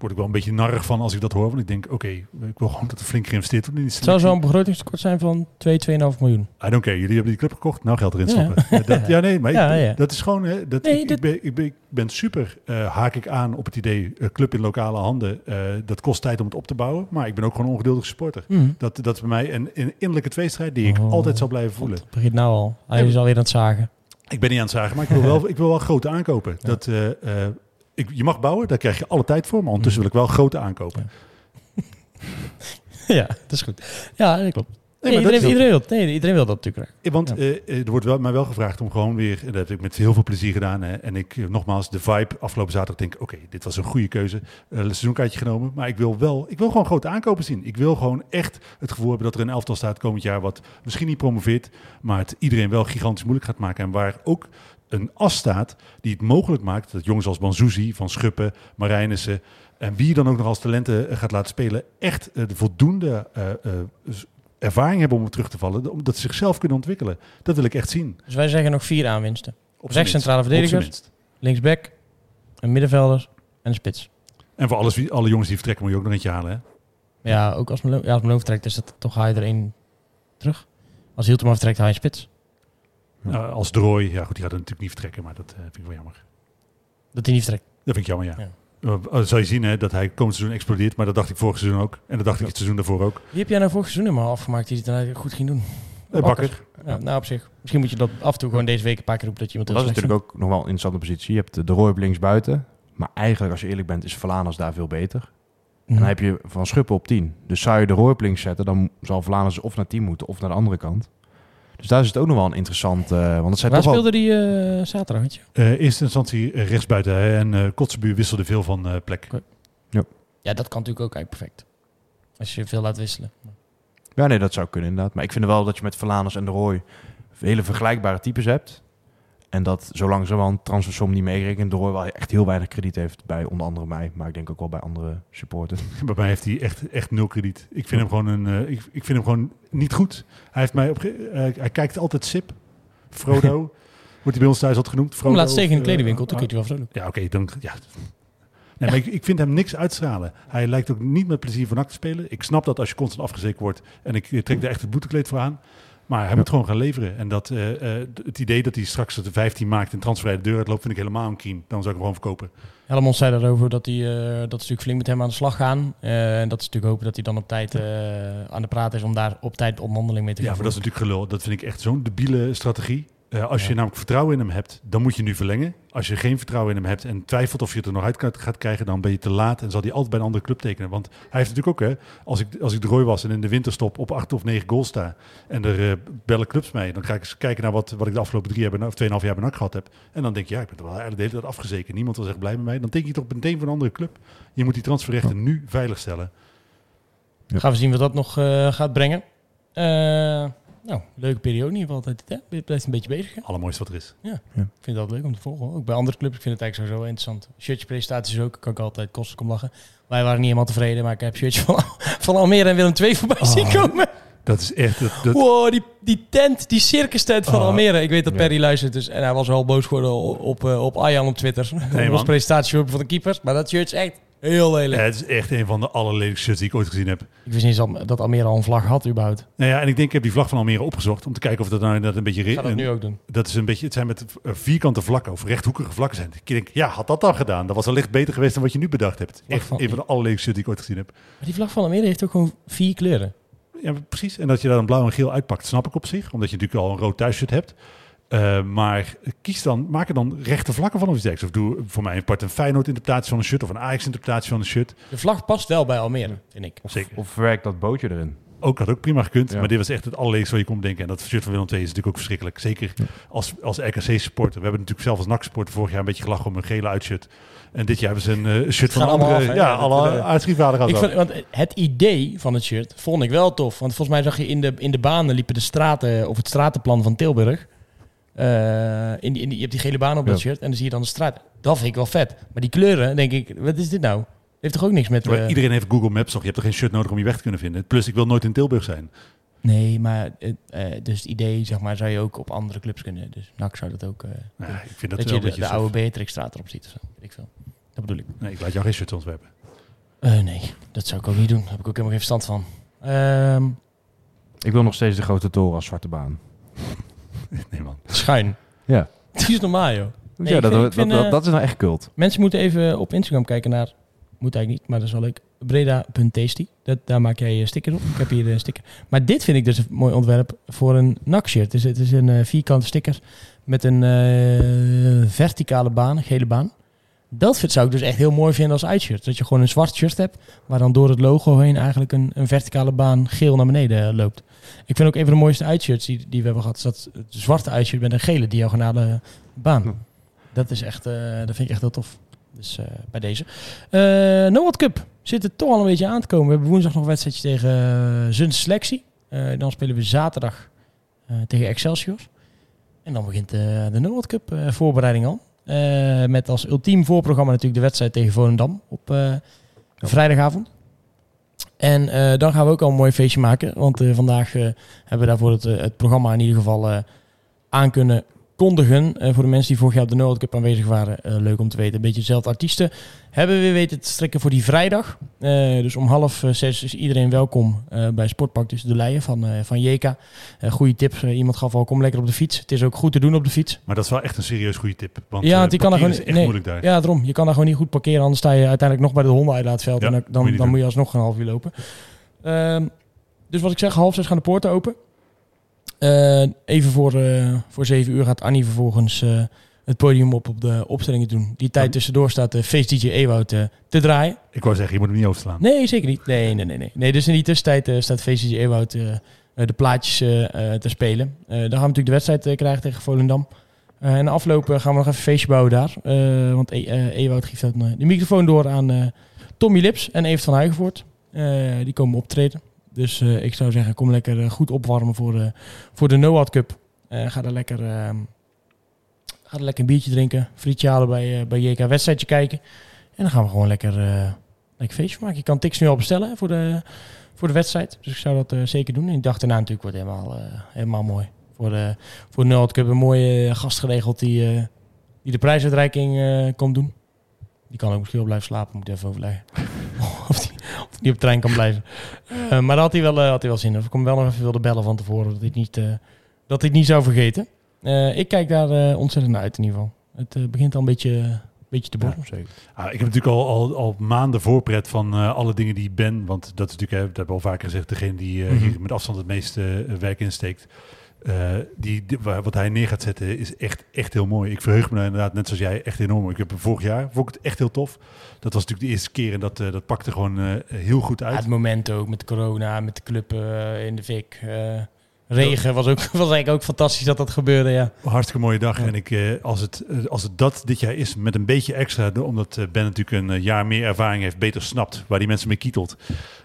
word ik wel een beetje narrig van als ik dat hoor, want ik denk, oké, ik wil gewoon dat er flink geïnvesteerd wordt in die Het zou zo'n begrotingstekort zijn van 2, 2,5 miljoen. I don't care, jullie hebben die club gekocht, nou geld erin stoppen. Ja, dat, ja nee, maar [LAUGHS] ik- Ja, ja. dat is gewoon, hè, dat, Nee, ik, dit- ik, ben, ik, ben, ik ben super, eh, haak ik aan op het idee, eh, club in lokale handen, eh, dat kost tijd om het op te bouwen, maar ik ben ook gewoon een ongeduldige supporter. Dat, dat is bij mij een, een innerlijke tweestrijd die ik Oh. altijd zal blijven voelen. Het begint nou al. Hij is alweer aan het zagen. Ik ben niet aan het zagen, maar ik wil wel, ik wil wel grote aankopen. Dat, ik, je mag bouwen, daar krijg je alle tijd voor. Maar ondertussen wil ik wel grote aankopen. ja, dat is goed. Ja, dat klopt. Nee, Nee, maar dat iedereen, iedereen, wil, nee, iedereen wil dat natuurlijk. Eh, Want Ja. eh, eh, er wordt wel, mij wel gevraagd om gewoon weer, en dat heb ik met heel veel plezier gedaan. Hè, en ik, nogmaals, de vibe afgelopen zaterdag denk ik, oké, dit was een goede keuze. Eh seizoenkaartje genomen. Maar ik wil wel, ik wil gewoon grote aankopen zien. Ik wil gewoon echt het gevoel hebben dat er een elftal staat komend jaar wat misschien niet promoveert, maar het iedereen wel gigantisch moeilijk gaat maken. En waar ook een as staat die het mogelijk maakt dat jongens als Banzuzi, Van Schuppen, Marijnissen en wie dan ook nog als talenten eh, gaat laten spelen, echt eh, de voldoende eh, ervaring hebben om er terug te vallen, omdat ze zichzelf kunnen ontwikkelen. Dat wil ik echt zien. Dus wij zeggen nog vier aanwinsten. Op Rechts centrale minst. linksback, een middenvelder en een spits. En voor alles, wie- alle jongens die vertrekken moet je ook nog eentje halen. Hè? Ja, ook als Malone, ja, als Malone vertrekt is dat toch haal je er één terug. Als Hilterman vertrekt haal je een spits. Ja. Eh, als Drooi, ja goed, die gaat natuurlijk niet vertrekken, maar dat eh, vind ik wel jammer. Dat hij niet vertrekt. Dat vind ik jammer, ja. Ja. Eh, zal je zien hè, dat hij komend seizoen explodeert, maar dat dacht ik vorig seizoen ook. En dat dacht ik het seizoen daarvoor ook. Wie heb jij nou vorig seizoen helemaal afgemaakt die het dan eigenlijk goed ging doen? Eh, Bakker. Ja, nou, op zich. Misschien moet je dat af en toe gewoon deze week een paar keer roepen dat je iemand Dat is natuurlijk ook nog wel een interessante positie. Je hebt de Roy op links buiten. Maar eigenlijk, als je eerlijk bent, is Vlaanders daar veel beter. En dan heb je Van Schuppen op 10. Dus zou je de Roy op links zetten, dan zal Vlaanders of naar 10 moeten of naar de andere kant. Dus daar is het ook nog wel een interessant... eh, want het zijn Waar toch wel... speelde die eh, zaterdag, weet je? Eh, eerste instantie rechtsbuiten hè, en eh Kotzebuur wisselde veel van eh, plek. Ja, dat kan natuurlijk ook eigenlijk perfect. Als je veel laat wisselen. Ja, nee, dat zou kunnen inderdaad. Maar ik vind wel dat je met Verlaners en de Roy hele vergelijkbare types hebt. En dat zolang ze wel een transfersom niet meerekenen, de Roy wel echt heel weinig krediet heeft bij onder andere mij. Maar ik denk ook wel bij andere supporters. [LAUGHS] Bij mij heeft hij echt, echt nul krediet. Ik vind hem gewoon een, eh, ik, ik vind hem gewoon niet goed. Hij heeft mij op, eh, hij kijkt altijd sip. Frodo [LAUGHS] wordt hij bij ons thuis altijd genoemd. Frodo, laatst tegen in de eh, kledingwinkel, toen kun je wel vrolijk. Ja, oké, dan ja. Nee, maar ik, ik vind hem niks uitstralen. Hij lijkt ook niet met plezier van NAC te spelen. Ik snap dat als je constant afgezekerd wordt en ik trek er echt het boetekleed voor aan. Maar hij moet gewoon gaan leveren. En dat, eh, eh, het idee dat hij straks de 15 maakt en transfervrij de deur uitloopt, vind ik helemaal een kriem. Dan zou ik hem gewoon verkopen. Helmond zei daarover dat, hij, eh, dat ze natuurlijk flink met hem aan de slag gaan. En dat is natuurlijk hopen dat hij dan op tijd aan de praat is om daar op tijd onderhandeling mee te Ja, gaan maar dat is natuurlijk gelul. Dat vind ik echt zo'n debiele strategie. Eh, als je namelijk vertrouwen in hem hebt, dan moet je nu verlengen. Als je geen vertrouwen in hem hebt en twijfelt of je het er nog uit gaat krijgen, dan ben je te laat en zal hij altijd bij een andere club tekenen. Want hij heeft natuurlijk ook, hè, als ik, als ik de Roy was en in de winterstop op acht of negen goals sta en er eh, bellen clubs mee, dan ga ik eens kijken naar wat, wat ik de afgelopen drie jaar of tweeënhalf jaar NAC gehad heb. En dan denk je, ja, ik ben toch wel eigenlijk de hele tijd afgezekerd. Niemand was echt blij met mij. Dan denk je toch meteen van een andere club. Je moet die transferrechten nu veiligstellen. Gaan we zien wat dat nog eh, gaat brengen. Eh, nou, leuke periode in ieder geval altijd. Hè? Je blijft een beetje bezig. Hè? Allermooiste wat er is. Ik vind dat leuk om te volgen. hoor. Ook bij andere clubs. Ik vind het eigenlijk sowieso interessant. Shirtje-presentaties ook. Kan ik altijd kosten om lachen. Wij waren niet helemaal tevreden. Maar ik heb shirtje van, [LAUGHS] van Almere en Willem II voorbij Oh. zien komen. Dat is echt... Dat, dat, Wow, die, die tent, die circus tent van Oh. Almere. Ik weet dat Ja. Perry luistert. Dus, en hij was wel boos geworden op, op, eh, op Arjan op Twitter. Nee, [LAUGHS] man. presentatieshirtje van de keepers. Maar dat shirt is echt heel lelijk. Ja, het is echt een van de allerlelijkste shirts die ik ooit gezien heb. Ik wist niet eens dat Almere al een vlag had überhaupt. Nou ja, en ik denk, ik heb die vlag van Almere opgezocht om te kijken of dat nou inderdaad een beetje... Ik ga dat een- nu ook doen. dat is een beetje, het zijn met vierkante vlakken of rechthoekige vlakken zijn. Ik denk, ja, had dat dan gedaan? Dat was wellicht beter geweest dan wat je nu bedacht hebt. Vlag Echt van- een van de allerleukste shirts die ik ooit gezien heb. Maar die vlag van Almere heeft ook gewoon vier kleuren. Ja, precies. En dat je daar dan blauw en geel uitpakt, snap ik op zich. Omdat je natuurlijk al een rood thuisshirt hebt. Eh, maar kies dan, maak er dan rechte vlakken van of iets dergelijks. Of doe voor mij een part een Feyenoord-interpretatie van een shirt of een Ajax-interpretatie van een shirt. De vlag past wel bij Almere, vind ik. Zeker. Of verwerk dat bootje erin. Ook had ook prima gekund. Ja. Maar dit was echt het allerleukste wat je kon denken. En dat shirt van Willem II is natuurlijk ook verschrikkelijk. Zeker als, als RKC-supporter. We hebben natuurlijk zelf als NAC-supporter vorig jaar een beetje gelachen om een gele uitshirt. En dit jaar hebben ze een eh, shirt van andere. af, ja, alle eh, uitschriefwaardig Ik vind, want het idee van het shirt vond ik wel tof. Want volgens mij zag je in de, in de banen liepen de straten, of het stratenplan van Tilburg. Eh, in die, in die, je hebt die gele baan op dat Ja. shirt en dan zie je dan de straat. Dat vind ik wel vet. Maar die kleuren, denk ik, wat is dit nou? Heeft toch ook niks met... Maar eh, iedereen heeft Google Maps toch? Je hebt er geen shirt nodig om je weg te kunnen vinden. Plus, ik wil nooit in Tilburg zijn. Nee, maar eh, dus het idee, zeg maar, zou je ook op andere clubs kunnen. Dus NAC zou dat ook... eh, Nou, ik vind dat, dat, wel je een de, beetje de oude Beatrixstraat erop ziet of zo. Weet ik veel. Dat bedoel ik. Nee, ik laat jou geen shirt ontwerpen. Eh, nee, dat zou ik ook niet doen. Daar heb ik ook helemaal geen verstand van. Ehm, Ik wil nog steeds de grote toren als zwarte baan. [LAUGHS] Nee, man. schuin. Ja. Het is normaal, joh. Nee, ja, dat, vind- dat, ik vind, dat, eh, dat is nou echt cult. Mensen moeten even op Instagram kijken naar... Moet eigenlijk niet, maar dat is wel leuk. Breda.tasty. Dat, daar maak jij je sticker op. Ik heb hier een sticker. Maar dit vind ik dus een mooi ontwerp voor een NAC-shirt. Dus het is een eh, vierkante sticker met een eh, verticale baan, een gele baan. Dat zou ik dus echt heel mooi vinden als uitshirt. Dat je gewoon een zwart shirt hebt, waar dan door het logo heen eigenlijk een, een verticale baan geel naar beneden eh, loopt. Ik vind ook een van de mooiste uitshirts die, die we hebben gehad, is dat het zwarte uitshirt met een gele diagonale baan. Hm. Dat is echt, eh, dat vind ik echt heel tof. Dus eh, bij deze. Eh Noord Cup zit er toch al een beetje aan te komen. We hebben woensdag nog een wedstrijdje tegen uh, Zuns Selectie. Dan spelen we zaterdag tegen Excelsior. En dan begint de Noord Cup voorbereiding al. Eh, met als ultiem voorprogramma natuurlijk de wedstrijd tegen Volendam op eh, vrijdagavond. En eh, dan gaan we ook al een mooi feestje maken. Want vandaag hebben we daarvoor het, het programma in ieder geval aan kunnen kondigen. Eh, voor de mensen die vorig jaar op de Noord Cup aanwezig waren. eh, leuk om te weten. Een beetje dezelfde artiesten. Hebben we weer weten te strikken voor die vrijdag. Eh, dus om half zes is iedereen welkom bij Sportpark tussen de Leien van, van. Eh goede tips. Iemand gaf al, kom lekker op de fiets. Het is ook goed te doen op de fiets. Maar dat is wel echt een serieus goede tip. Want Ja, want die kan er gewoon- echt nee. moeilijk daar. Ja, daarom. Je kan daar gewoon niet goed parkeren. Anders sta je uiteindelijk nog bij de hondenuitlaatveld. Ja, en dan, moet dan, je niet dan moet je alsnog een half uur lopen. Ehm, dus wat ik zeg, half zes gaan de poorten open. Eh, even voor, eh, voor zeven uur gaat Annie vervolgens eh, het podium op op de opstellingen doen. Die tijd tussendoor staat de Face DJ Ewout eh, te draaien. Ik wou zeggen, je moet hem niet overslaan. Nee, zeker niet. Nee, nee, nee. nee. nee dus in die tussentijd staat Face DJ Ewout eh, de plaatjes te spelen. Dan gaan we natuurlijk de wedstrijd krijgen tegen Volendam. En eh, gaan we nog even een feestje bouwen daar. Want e Ewout geeft dan, de microfoon door aan Tommy Lips en Evert van Huigenvoort. Die komen optreden. Dus eh, ik zou zeggen, kom lekker eh, goed opwarmen voor de, voor de NOAD Cup. Eh, ga er lekker, ehm, ga er lekker een biertje drinken. Frietje halen bij, bij JK wedstrijdje kijken. En dan gaan we gewoon lekker, lekker feestje maken. Je kan tics nu al bestellen voor, de, voor de wedstrijd. Dus ik zou dat zeker doen. En die dag daarna natuurlijk wordt helemaal, helemaal mooi. Voor de, voor de Cup een mooie gast geregeld die, die de prijsuitreiking komt doen. Die kan ook misschien wel blijven slapen, moet ik even overleggen. [LAUGHS] of, die, of die op de trein kan blijven. Eh, maar daar had hij wel, eh, had hij wel zin in. Of ik hem wel nog even wilde bellen van tevoren, dat hij het niet, eh, dat hij het niet zou vergeten. Ik kijk daar ontzettend naar uit in ieder geval. Het begint al een beetje, beetje te borrelen. Ah, ik heb natuurlijk al, al, al maanden voorpret van alle dingen die ik ben. Want dat is natuurlijk, hè, dat hebben we al vaker gezegd, degene die Mhm. hier met afstand het meeste eh, werk insteekt. Eh, die, die- wa- wat hij neer gaat zetten is echt, echt heel mooi. Ik verheug me daar inderdaad, net zoals jij, echt enorm. Ik heb hem vorig jaar, vond ik het echt heel tof. Dat was natuurlijk de eerste keer en dat, eh, dat pakte gewoon eh, heel goed Ja, uit. het moment ook met corona, met de club in de fik. regen was, ook, [LAUGHS] was eigenlijk ook fantastisch dat dat gebeurde, ja. Hartstikke mooie dag. Ja. En ik, als, het, als het dat dit jaar is, met een beetje extra, omdat Ben natuurlijk een jaar meer ervaring heeft, beter snapt waar die mensen mee kietelt,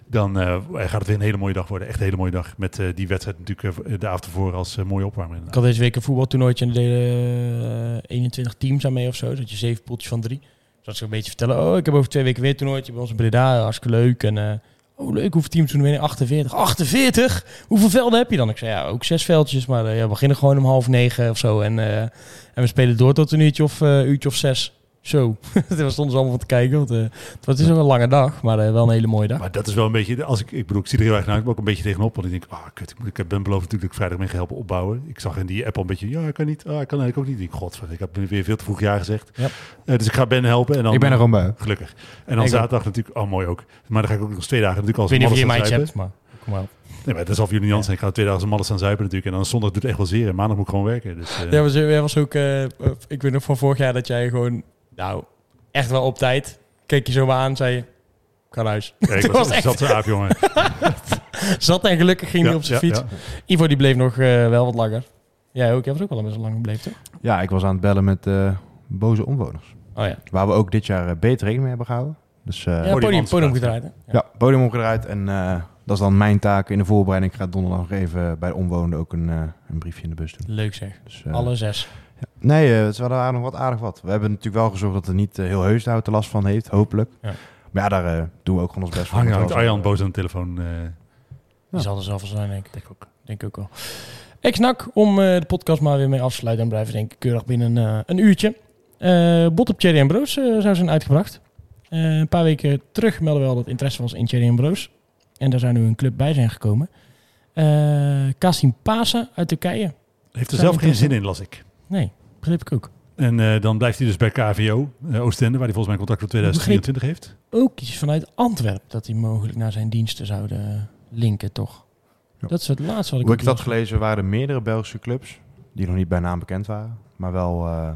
dan eh, gaat het weer een hele mooie dag worden. Echt een hele mooie dag. Met eh, die wedstrijd natuurlijk eh, de avond ervoor als mooie opwarmer. Ik had deze week een voetbaltoernooitje en er deden eh, 21 teams aan mee of zo. Dat je zeven poeltjes van drie. Dus dat ze een beetje vertellen, oh, ik heb over twee weken weer een toernooitje bij ons in Breda. Hartstikke leuk. En oh, leuk, hoeveel teams doen er weer? 48. 48? Hoeveel velden heb je dan? Ik zei, ja, ook zes veldjes. Maar ja, we beginnen gewoon om half negen of zo. En, en we spelen door tot een uurtje of, uurtje of zes. Zo, [LAUGHS] daar stonden ze allemaal van te kijken. Want, eh, het is ook een lange dag, maar eh, wel een hele mooie dag. Maar dat is wel een beetje, als ik, ik bedoel, ik zie er heel erg naar, ik ben ook een beetje tegenop. Want ik denk, ah, kut, ik, moet, ik ben beloofd natuurlijk dat ik vrijdag mee ga helpen opbouwen. Ik zag in die app al een beetje, ja, ik kan niet, ah, ik kan eigenlijk ook niet. Ik denk, godver, ik heb weer veel te vroeg ja gezegd. Ja. Eh, dus ik ga Ben helpen. En dan, Ik ben er gewoon bij. Gelukkig. En dan Ik ook. zaterdag natuurlijk, oh mooi ook. Maar dan ga ik ook nog eens twee dagen natuurlijk als Ik weet niet of je hebt, maar kom maar op. Nee, maar dat is al voor jullie Jansen. Ik ga twee dagen een mannen staan zuipen natuurlijk. En dan zondag doet het echt wel zeer. En maandag moet ik gewoon werken. Dus, eh, Ja, was, jij was ook, ik weet nog van vorig jaar dat jij gewoon, nou, echt wel op tijd, keek je zo maar aan, zei je, naar huis. ja, ik [LAUGHS] Het was, was echt- zat aap, jongen. [LAUGHS] Zat en gelukkig ging hij Ja, op zijn ja, fiets. ja. Ivo die bleef nog eh, wel wat langer. Jij ook, jij was ook wel best wel lang gebleven, toch? Ja, ik was aan het bellen met eh, boze omwoners. Oh ja. Waar we ook dit jaar eh, beter rekening mee hebben gehouden. Dus eh, Ja, podium, Podium podium Amsterdam. gedraaid, hè? ja. podium omgedraaid. En eh, dat is dan mijn taak in de voorbereiding. Ik ga donderdag nog even bij de omwonenden ook een, een briefje in de bus doen. Leuk zeg. Dus, Alle zes. Ja. Nee, het is wel aardig, nog wat aardig wat. We hebben natuurlijk wel gezorgd dat er niet eh, heel Heusden er last van heeft, hopelijk. Ja. Maar ja, daar eh, doen we ook gewoon ons best voor. Hangt Moet hangt Arjan boos aan de telefoon. eh, Die zal er zelf wel zijn, denk ik. Denk ook. Denk ook wel. Ex-nak, om eh, de podcast maar weer mee af te sluiten. En blijven denk ik keurig binnen eh, een uurtje. Eh bot op Cherry Broos eh, zou zijn uitgebracht. Eh, een paar weken terug melden we al dat interesse was in Cherry Broos. En daar zou nu een club bij zijn gekomen. Eh Kasim Pasa uit Turkije. heeft er zelf geen ik zin in, las ik. Nee, begreep ik ook. En eh, dan blijft hij dus bij KVO, eh, Oostende, waar hij volgens mij een contract tot 2024 heeft. Ook iets vanuit Antwerpen dat hij mogelijk naar zijn diensten zouden linken, toch? Ja. Dat is het laatste wat ik Hoe ik dat gelezen waren er meerdere Belgische clubs die nog niet bij naam bekend waren. Maar wel... eh,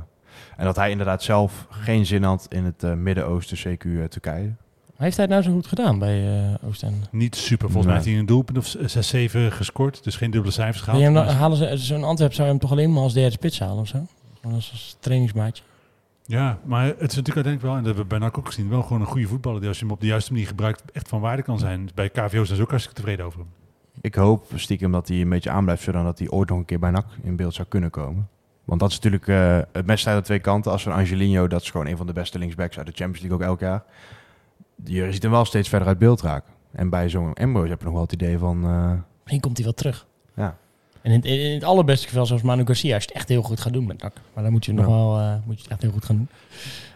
en dat hij inderdaad zelf geen zin had in het Midden-Oosten, CQ eh, Heeft hij het nou zo goed gedaan bij eh Oostende? Niet super. Volgens mij heeft hij een doelpunt of 6-7 gescoord. Dus geen dubbele cijfers gehaald. hem dan- Maar- halen ze zo'n Antwerp zou je hem toch alleen maar als derde spits halen of zo? Gewoon als, als trainingsmaatje. Ja, maar het is natuurlijk uiteindelijk wel, en dat hebben we bij NAC ook gezien, wel gewoon een goede voetballer die als je hem op de juiste manier gebruikt echt van waarde kan zijn. Bij KVO zijn ze ook hartstikke tevreden over hem. Ik hoop stiekem dat hij een beetje aanblijft, zodat hij ooit nog een keer bij NAC in beeld zou kunnen komen. Want dat is natuurlijk eh, het mes uit aan twee kanten. Als een Angelino, dat is gewoon een van de beste linksbacks uit de Champions League ook elk jaar. Je ziet hem wel steeds verder uit beeld raken. En bij zo'n Ambrose heb je nog wel het idee van... Misschien komt hij wel terug. ja, En in, in, in het allerbeste geval, zoals Manu Garcia, als je het echt heel goed gaat doen met NAC. Maar dan moet je, nog Ja. wel, eh, moet je het echt heel goed gaan doen.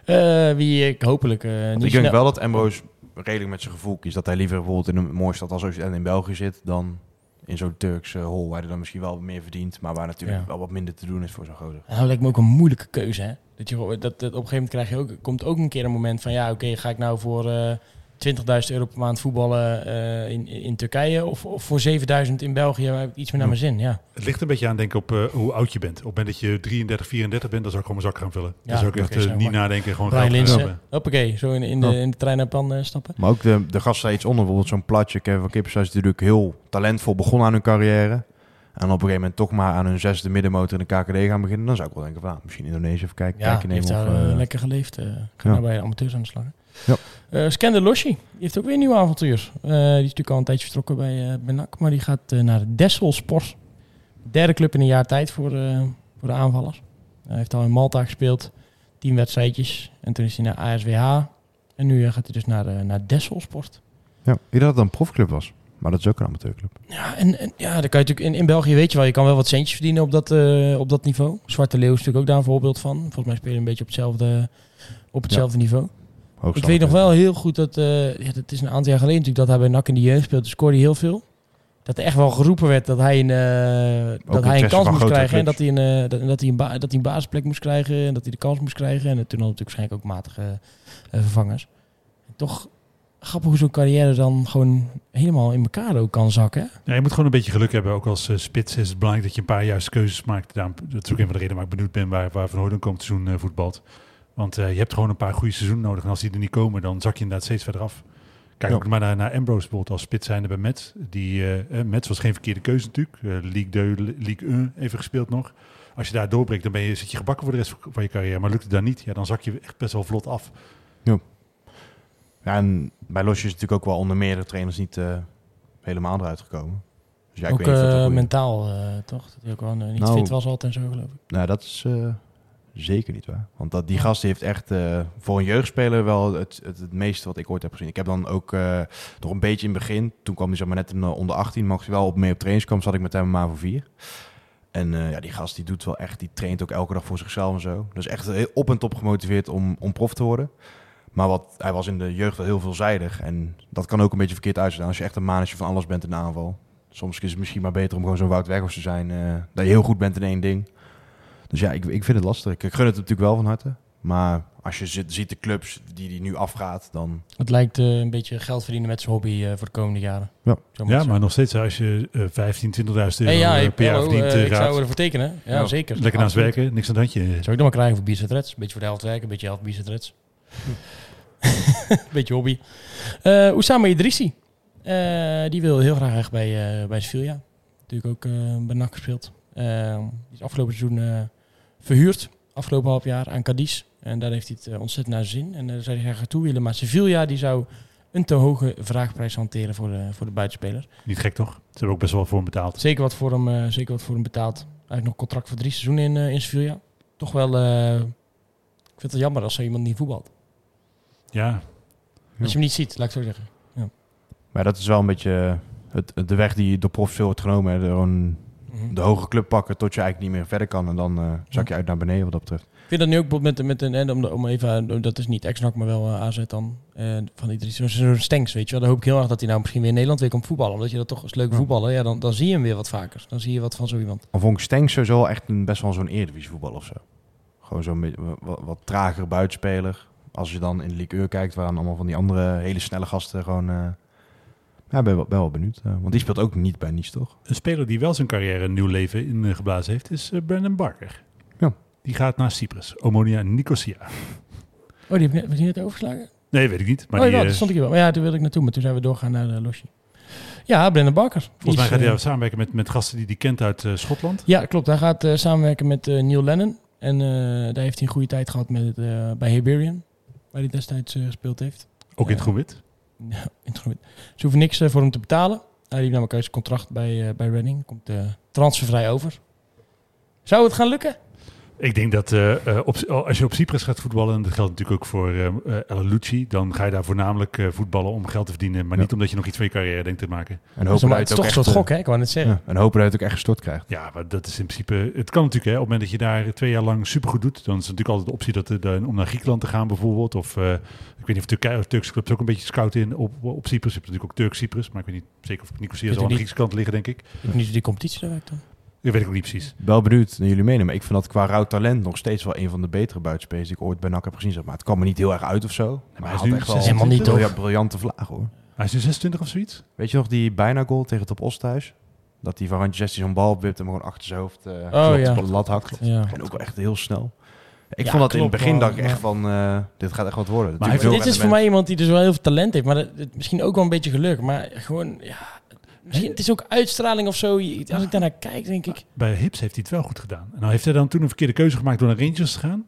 Eh, wie ik hopelijk... niet ik denk wel dat Ambrose redelijk met zijn gevoel kiest. Dat hij liever bijvoorbeeld in een mooie stad als Oostende in België zit... dan in zo'n Turkse hol waar hij dan misschien wel meer verdient... maar waar natuurlijk Ja. wel wat minder te doen is voor zo'n gozer. Nou, lijkt me ook een moeilijke keuze, hè? Dat je, dat, dat, op een gegeven moment krijg je ook, komt ook een keer een moment van... ja, oké, ga ik nou voor eh 20.000 euro per maand voetballen eh, in, in Turkije... Of, of voor 7.000 in België, heb ik iets meer naar mijn zin, ja. Het ligt een beetje aan, denk ik, op eh, hoe oud je bent. Op het moment dat je 33, 34 bent, dan zou ik gewoon mijn zak gaan vullen. Ja, dan zou ik echt eh, niet nadenken, gewoon Brian geld Lins, gaan hebben. Hoppakee, zo in, in, de, in de trein naar Pan eh, stappen. Maar ook de, de gasten iets onder, bijvoorbeeld zo'n platje. Kevin van Kippenhuis is natuurlijk heel talentvol begonnen aan hun carrière. En op een gegeven moment toch maar aan hun zesde middenmotor in de KKD gaan beginnen. Dan zou ik wel denken van, ah, misschien Indonesië even kijken, Ja, kijkje die heeft nemen. daar Of, eh, eh, lekker geleefd. eh ga ja. nou bij de amateurs aan de slag. hè. Ja. Eh, Skander Loshi, die heeft ook weer een nieuw avontuur. Eh, die is natuurlijk al een tijdje vertrokken bij, eh bij NAC, maar die gaat naar de Dessel Sport. Derde club in een jaar tijd voor, voor de aanvallers. Hij heeft al in Malta gespeeld, tien wedstrijdjes. En toen is hij naar ASWH. En nu gaat hij dus naar, naar Dessel Sport. ja, ik dacht dat het een profclub was. Maar dat is ook een amateurclub. Ja, en, en ja, dan kan je natuurlijk in, in België weet je wel, je kan wel wat centjes verdienen op dat, op dat niveau. Zwarte Leeuw is natuurlijk ook daar een voorbeeld van. Volgens mij spelen een beetje op hetzelfde, op hetzelfde niveau. Ik weet nog wel heel goed dat, eh ja, dat is een aantal jaar geleden natuurlijk, dat hij bij NAC in de jeugd speelde. scoorde hij heel veel. Dat er echt wel geroepen werd dat hij een, eh, dat hij een kans van moest krijgen. En dat hij, een, eh, dat, hij een dat hij een basisplek moest krijgen. En dat hij de kans moest krijgen. En toen had natuurlijk waarschijnlijk ook matige eh, vervangers. Toch grappig hoe zo'n carrière dan gewoon helemaal in elkaar ook kan zakken. Ja, je moet gewoon een beetje geluk hebben. Ook als eh, spits is het belangrijk dat je een paar juiste keuzes maakt. Daarom, dat is ook een van de redenen waar ik benieuwd ben waar, waar Van Hooydonk komend seizoen eh, voetbalt. Want eh, je hebt gewoon een paar goede seizoenen nodig. En als die er niet komen, dan zak je inderdaad steeds verder af. Kijk Ja. ook maar naar, naar Ambrose bijvoorbeeld als spits zijnde bij Mets. Die, eh eh, Mets was geen verkeerde keuze natuurlijk. Eh, Ligue 2, Ligue 1 even gespeeld nog. Als je daar doorbreekt, dan ben je, zit je gebakken voor de rest van je carrière. Maar lukt het dan niet, ja, dan zak je echt best wel vlot af. Ja, en bij Losje is natuurlijk ook wel onder meerdere trainers niet eh, helemaal eruit gekomen. Dus ja, ik ook weet dat mentaal, eh, toch? Dat hij ook wel niet Nou, fit was altijd en zo, geloof ik. Nou, dat is eh, zeker niet waar. Want dat, die gast heeft echt eh, voor een jeugdspeler wel het, het, het meeste wat ik ooit heb gezien. Ik heb dan ook eh nog een beetje in het begin, toen kwam hij zeg maar net de onder 18, mocht hij wel op mee op trainingskamp, zat ik met hem maar voor vier. En eh, ja, die gast die doet wel echt, die traint ook elke dag voor zichzelf en zo. Dus echt op en top gemotiveerd om, om prof te worden. Maar wat, hij was in de jeugd wel heel veelzijdig. En dat kan ook een beetje verkeerd uitzien. Als je echt een manetje van alles bent in de aanval. Soms is het misschien maar beter om gewoon zo'n Wout Weghorst te zijn. eh, dat je heel goed bent in één ding. Dus ja, ik, ik vind het lastig. Ik gun het natuurlijk wel van harte. Maar als je zit, ziet de clubs die die nu afgaat, dan... Het lijkt eh, een beetje geld verdienen met zijn hobby eh, voor de komende jaren. Ja. Zo Ja, maar nog steeds als je eh 15, 20.000 euro Hey, ja, eh, per jaar hallo, verdient, eh, ik zou ervoor tekenen. Ja, Ja. zeker. Lekker naast werken, niks aan het handje. Zou ik dan maar krijgen voor Reds. Een beetje voor de helft werken, een beetje helft Reds. [LAUGHS] beetje hobby. Eh Oussama Idrissi. Eh, die wil heel graag echt bij, eh bij Sevilla. Natuurlijk ook eh, bij NAC gespeeld. Die is afgelopen seizoen eh, verhuurd. Afgelopen half jaar aan Cadiz. En daar heeft hij het eh, ontzettend naar zin. En daar zou hij graag naartoe willen. Maar Sevilla die zou een te hoge vraagprijs hanteren voor de, voor de buitenspeler. Niet gek toch? Ze hebben ook best wel voor hem betaald. Zeker wat voor hem, eh, zeker wat voor hem betaald. Hij heeft nog contract voor drie seizoenen in, eh, in Sevilla. Toch wel, eh, ik vind het jammer als zo iemand niet voetbalt. Ja, Als je hem niet ziet, laat ik het zo zeggen. Maar dat is wel een beetje het, de weg die door profs veel wordt genomen. Hè. Gewoon De hoge club pakken tot je eigenlijk niet meer verder kan. En dan eh, zak je uit naar beneden wat dat betreft. Ik vind dat nu ook bijvoorbeeld met, met een, en om, om even, eh, dat is niet ex-NAC, maar wel eh, AZ dan, van die drie, zo'n Stenks, weet je wel. Dan hoop ik heel erg dat hij nou misschien weer in Nederland weer komt voetballen. Omdat je dat toch als leuk Ja. voetballen, ja, dan, dan zie je hem weer wat vaker. Dan zie je wat van zo iemand. Al vond ik Stenks sowieso echt een, best wel zo'n Eredivisie voetbal of zo. Gewoon zo'n wat, wat tragere buitenspeler. Als je dan in de Ligue 1 kijkt, waar dan allemaal van die andere hele snelle gasten gewoon... eh ja, ben wel, ben wel benieuwd. eh, want die speelt ook niet bij Nice, toch? een speler die wel zijn carrière een nieuw leven ingeblazen heeft, is eh, Brandon Barker. Ja. Die gaat naar Cyprus, Omonia Nicosia. Oh, die heb je net, net overgeslagen? Nee, weet ik niet. Maar oh, die, ja, eh, dat stond ik hier wel. Maar ja, toen wilde ik naartoe, maar toen zijn we doorgaan naar de Losje. Ja, Brendan Barker. volgens mij gaat hij eh, samenwerken met, met gasten die hij kent uit eh, Schotland. Ja, klopt. Hij gaat eh, samenwerken met eh, Neil Lennon. En eh, daar heeft hij een goede tijd gehad met, eh, bij Hibernian. Waar hij destijds eh, gespeeld heeft. Ook in het groen [LAUGHS] Ze hoeven niks eh, voor hem te betalen. Hij heeft namelijk zijn contract bij, uh, bij Reading. Komt uh, transfervrij over. Zou het gaan lukken? Ik denk dat uh, uh, op, als je op Cyprus gaat voetballen, en dat geldt natuurlijk ook voor uh, El Lucci, dan ga je daar voornamelijk uh, voetballen om geld te verdienen, maar ja. niet omdat je nog iets van je carrière denkt te maken. En hopen dat het toch een soort gok, hè? Ik wou net zeggen. Ja, en hopen dat je het ook echt gestort krijgt. Ja, maar dat is in principe, het kan natuurlijk, hè, op het moment dat je daar twee jaar lang supergoed doet, dan is het natuurlijk altijd de optie dat, de, om naar Griekenland te gaan bijvoorbeeld, of uh, ik weet niet of Turkije of Turkse clubs ook een beetje scouten in op, op Cyprus. Je hebt natuurlijk ook Turk-Cyprus, maar ik weet niet zeker of Nicosia zal aan de Griekse kant liggen, denk ik. Ik niet die competitie daar werkt dan. Dat weet ik ook niet precies. Wel benieuwd naar jullie mening. Maar ik vind dat qua rauw talent nog steeds wel een van de betere buitenspelers die ik ooit bij NAC heb gezien. Zeg maar. Het kwam me niet heel erg uit of zo. Maar hij is nu had echt wel helemaal niet, briljante vlaag hoor. Hij is nu 26 of zoiets? Weet je nog die bijna goal tegen Top Os thuis? Dat hij van randje 16 zo'n bal wipt en hem gewoon achter zijn hoofd uh, Oh, ja. op de lat hakt. Ja. En ook wel echt heel snel. Ik Ja, vond dat in het begin dacht ik echt van, uh, dit gaat echt wat worden. Maar Dit is voor mij iemand die dus wel heel veel talent heeft. Maar dat, het- misschien ook wel een beetje geluk. Maar gewoon, ja... Misschien, het is ook uitstraling of zo. Als ik daarnaar kijk, denk ik... Bij Hips heeft hij het wel goed gedaan. En nou heeft hij dan toen een verkeerde keuze gemaakt door naar Rangers te gaan.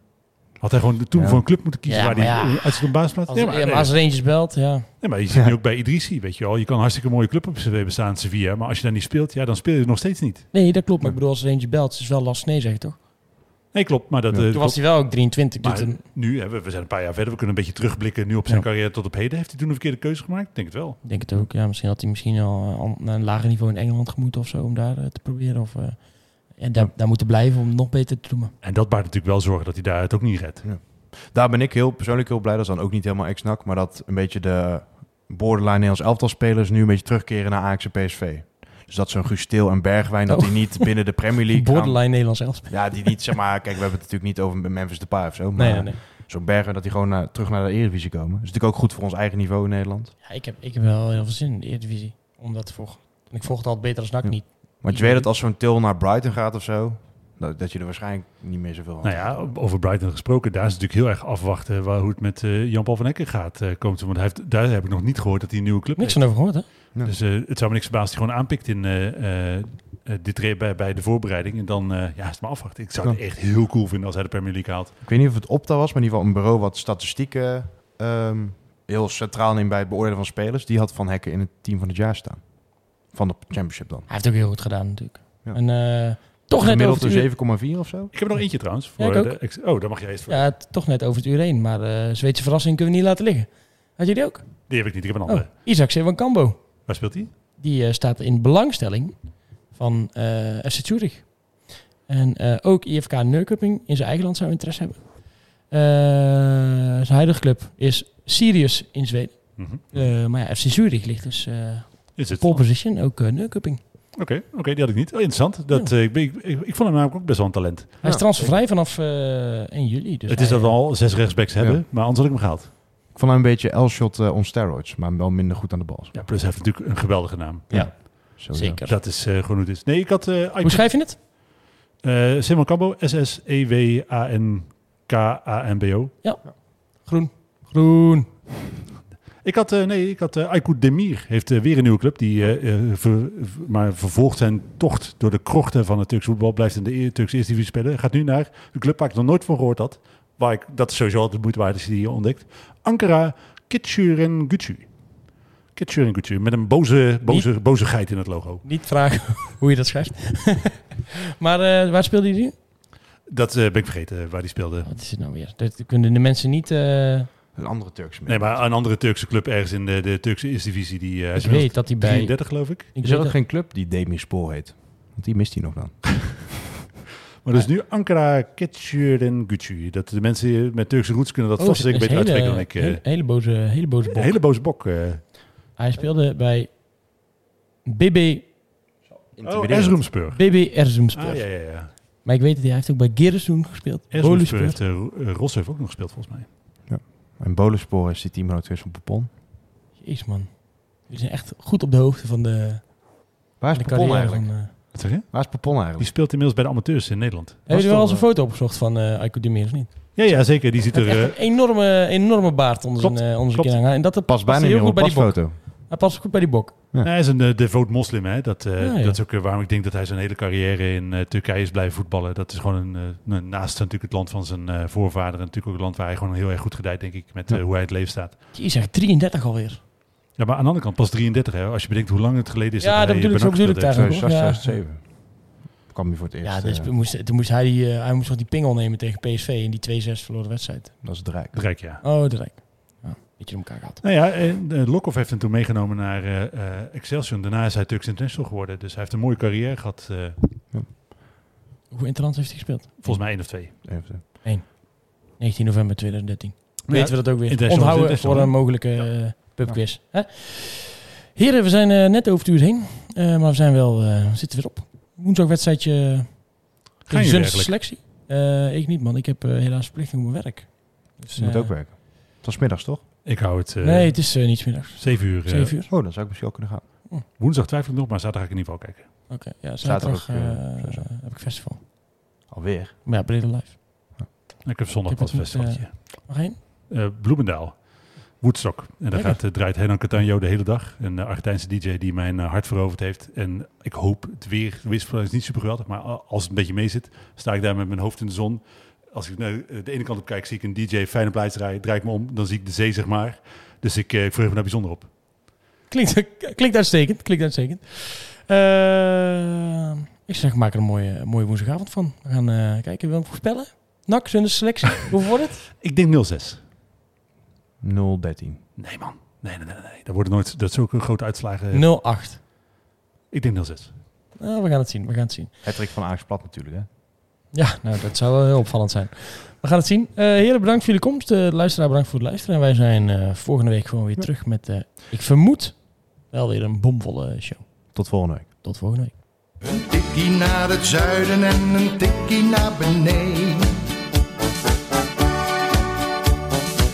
Had hij gewoon toen Ja. voor een club moeten kiezen Ja, waar hij uit zijn baasplaats... Als, Nee, maar, ja, maar nee, als Rangers belt, ja. nee, maar je ziet Ja. nu ook bij Idrissi, weet je wel. Je kan een hartstikke mooie club op cv bestaan, Sevilla. Maar als je daar niet speelt, ja, dan speel je nog steeds niet. Nee, dat klopt. Maar ik bedoel, als Rangers belt, is het wel lastig nee zeggen, toch? Nee, klopt. Maar dat, Ja. eh, Toen klopt. was hij wel ook 23. Maar dus nu, hè, we, we zijn een paar jaar verder. We kunnen een beetje terugblikken nu op zijn Ja. carrière tot op heden. Heeft hij toen een verkeerde keuze gemaakt? Ik denk het wel. Ik denk het ook. Ja, misschien had hij misschien al eh, naar een lager niveau in Engeland gemoeten of zo. Om daar eh, te proberen. Of, eh, en daar, daar moeten blijven om nog beter te doen. En dat baart natuurlijk wel zorgen dat hij daar het ook niet redt. Daar ben ik heel persoonlijk heel blij. Dat is dan ook niet helemaal ex-NAC. Maar dat een beetje de borderline Nederlands elftal spelers nu een beetje terugkeren naar Ajax en PSV. Dus dat zo'n Guus Til en Bergwijn, dat Oh. die niet binnen de Premier League [LAUGHS] gaan. Borderline Nederlands elftal. Ja, die niet, zeg maar, kijk, we hebben het natuurlijk niet over Memphis Depay of zo. Maar Nee, nee, nee. zo'n Bergwijn, dat die gewoon naar, terug naar de Eredivisie komen. Dat is natuurlijk ook goed voor ons eigen niveau in Nederland. Ja, ik, heb, ik heb wel heel veel zin in de Eredivisie. Om dat te volgen. En ik volg het altijd beter als NAC Ja. niet. Want je weet dat als zo'n Til naar Brighton gaat of zo, dat, dat je er waarschijnlijk niet meer zoveel aan Nou ja, over Brighton gesproken, daar is het natuurlijk heel erg afwachten waar, hoe het met eh, Jan-Paul van Hekken gaat eh komend seizoen. Want hij heeft, daar heb ik nog niet gehoord dat hij een nieuwe club Niks heeft. van over gehoord, hè? Ja. Dus eh, het zou me niks verbazen als hij gewoon aanpikt in eh, eh, dit bij, bij de voorbereiding. En dan eh, ja, is het maar afwachten. Ik zou het echt heel cool vinden als hij de Premier League haalt. Ik weet niet of het Opta was, maar in ieder geval een bureau wat statistieken ehm, heel centraal neemt bij het beoordelen van spelers. Die had Van Hekken in het team van het jaar staan. Van de championship dan. Hij heeft ook heel goed gedaan, natuurlijk. Ja. En eh, toch net over het uur. een 7,4 of zo. Ik heb er nog eentje trouwens. Voor Ja, ik ook. de ex- oh, dan mag jij eens voor. Ja, het- toch net over het uur heen. Maar eh Zweedse verrassing kunnen we niet laten liggen. Had je die ook? Die heb ik niet, ik heb een Oh, andere. Isaac van Cambo. Waar speelt hij? Die eh, staat in belangstelling van eh FC Zurich. En eh, ook IFK Neuköping in zijn eigen land zou interesse hebben. Eh, zijn huidige club is Sirius in Zweden. Mhm. Eh, maar ja, FC Zurich ligt dus eh Is het? pole Oké, position, ook eh Neuköping. oké, die had ik niet. Oh, interessant. Dat, eh, ik, ik, ik, ik vond hem namelijk ook best wel een talent. Hij is transfervrij vanaf eh 1 juli. Dus het is dat we al zes rechtsbacks hebben, Ja. maar anders had ik hem gehaald. Ik vond hem een beetje L-shot eh, on steroids, maar wel minder goed aan de bal. Ja, plus hij heeft natuurlijk een geweldige naam. Ja, zeker. Dat is eh, gewoon hoe het is. Nee, ik had eh Hoe schrijf je het? eh Simon Cambo, E S-S-E-W-A-N-K-A-N-B-O. Groen. Groen. Ik had, eh, nee, ik had eh Aykut Demir, heeft weer een nieuwe club. Die eh, eh, ver- maar vervolgt zijn tocht door de krochten van het Turks voetbal. Blijft in de e- Turkse eerste divisie spelen. Gaat nu naar een club waar ik nog nooit van gehoord had. Waar ik, dat is sowieso altijd de moeite waard als je die ontdekt. Ankara Kitschurengücü. Kitschurengücü, met een boze, boze, boze geit in het logo. Niet vragen [LAUGHS] hoe je dat schrijft. [LAUGHS] maar eh, waar speelde hij nu? Dat eh, ben ik vergeten eh, waar die speelde. Wat is het nou weer? Dat kunnen de mensen niet... eh, Een andere Turkse Nee, maar een andere Turkse club ergens in de, de Turkse eerste divisie. Die, eh, is ik weet dat hij bij... 33 geloof ik. Ik Is er ook dat- geen club die Demirspor heet? Want die mist hij nog dan. [LAUGHS] Maar dus nu Ankara Kitschurengücü. Dat de mensen met Turkse roots kunnen dat Oh, vast is- zeker beter hele- uitspreken dan ik. eh. Hele, hele boze, hele boze Een bok. hele boze bok. eh. Hij speelde bij BB, Oh, Erzurumspur. BB Erzurumspor. Ah, ja, ja, ja. Maar ik weet dat hij, heeft ook bij Giresun gespeeld. Erzurumspur Boluspor. heeft uh, Ros heeft ook nog gespeeld volgens mij. En Bolenspor is die teamgenoot van Popon. Jeez man. Jullie zijn echt goed op de hoogte van de, Waar is de Popon carrière eigenlijk? van... eh Wat zeg je? Waar is Popon Die eigenlijk? speelt inmiddels bij de amateurs in Nederland. Heb je wel eens een eh, foto opgezocht van eh Aiko Demir of niet? Ja, ja, zeker. Die ziet er... eh, een enorme, enorme baard onder Klopt, zijn, eh, onder klopt. En dat Past bijna heel goed bij die bok. pasfoto. Hij past goed bij die bok. Ja. Hij is een uh, devoot moslim, hè. Dat, eh, Ja, ja. dat is ook waarom ik denk dat hij zijn hele carrière in Turkije is blijven voetballen. Dat is gewoon een, een- naast natuurlijk het land van zijn eh voorvader. En natuurlijk ook het land waar hij gewoon heel erg goed gedijt, denk ik, met Ja. hoe hij het leven staat. Die is echt 33 alweer. Ja, maar aan de andere kant pas 33, hè. Als je bedenkt hoe lang het geleden is Ja, dat bedoel ik, zo bedoel ik daar. Ja. 2006, 2007. kwam hij voor het eerst. Ja, dus eh, moest, toen moest hij, die, eh, hij moest nog die pingel nemen tegen PSV in die 2-6 verloren wedstrijd. dat is het Rijk. Het Rijk, ja. Oh, de Rijk. Ja, beetje om elkaar gehad. Nou ja, en, eh, Lokhoff heeft hem toen meegenomen naar eh, eh, Excelsior. Daarna is hij Turks International geworden. Dus hij heeft een mooie carrière gehad. eh, Hoeveel interlands heeft hij gespeeld? volgens mij één of twee. Even. 19 november 2013. Ja, Weten we dat ook weer. Onthouden voor een mogelijke pubquiz. Hè? Heren, we zijn eh, net over het uur heen. Eh, maar we zijn wel, eh, zitten weer op. Woensdagwedstrijdje eigenlijk? selectie. Eh, ik niet man, ik heb eh, helaas verplichting op mijn werk. Dus, Je moet ook werken. Het was middags, toch? Ik hou het eh nee, het is niet 's middags. zeven uur. 7 uur. Oh, dan zou ik misschien ook kunnen gaan. woensdag twijfel ik nog, maar zaterdag ga ik in ieder geval kijken. Oké, ja, Zaterdag zaterdag ook, sowieso. heb ik festival. Alweer. Maar ja, Breda Live. Ik heb zondag Ik heb met, festivaltje. Mag heen? Eh, Bloemendaal. Woodstock. En daar gaat, eh, draait Hernan Catania de hele dag. Een uh, Argentijnse DJ die mijn eh, hart veroverd heeft. En ik hoop het weer, de is niet super geweldig, maar als het een beetje mee zit, sta ik daar met mijn hoofd in de zon. Als ik naar eh, de ene kant op kijk, zie ik een DJ fijne plaats rijden, draai ik me om, dan zie ik de zee, zeg maar. Dus ik, eh, ik verheug me daar bijzonder op. Klinkt, klinkt uitstekend. Klinkt uitstekend. Eh, ik zeg, maak er een mooie, mooie woensdagavond van. We gaan eh, kijken, wil hem voorspellen? Nak, zonder selectie. [LAUGHS] Hoeveel wordt het? Ik denk 0-6. 013. Nee man, nee, nee, nee, nee. Dat worden nooit, dat is ook een grote uitslagen. 0-8. Ik denk 0-6. Nou, we gaan het zien, we gaan het zien. Hattrick van Ajax Plat natuurlijk, hè? Ja, nou, dat zou wel heel opvallend zijn. We gaan het zien. Eh heren, bedankt voor jullie komst. Uh, luisteraar, bedankt voor het luisteren. En wij zijn eh, volgende week gewoon weer terug met, ik vermoed, wel weer een bomvolle show. Tot volgende week. Tot volgende week. Een tikkie naar het zuiden en een tikkie naar beneden.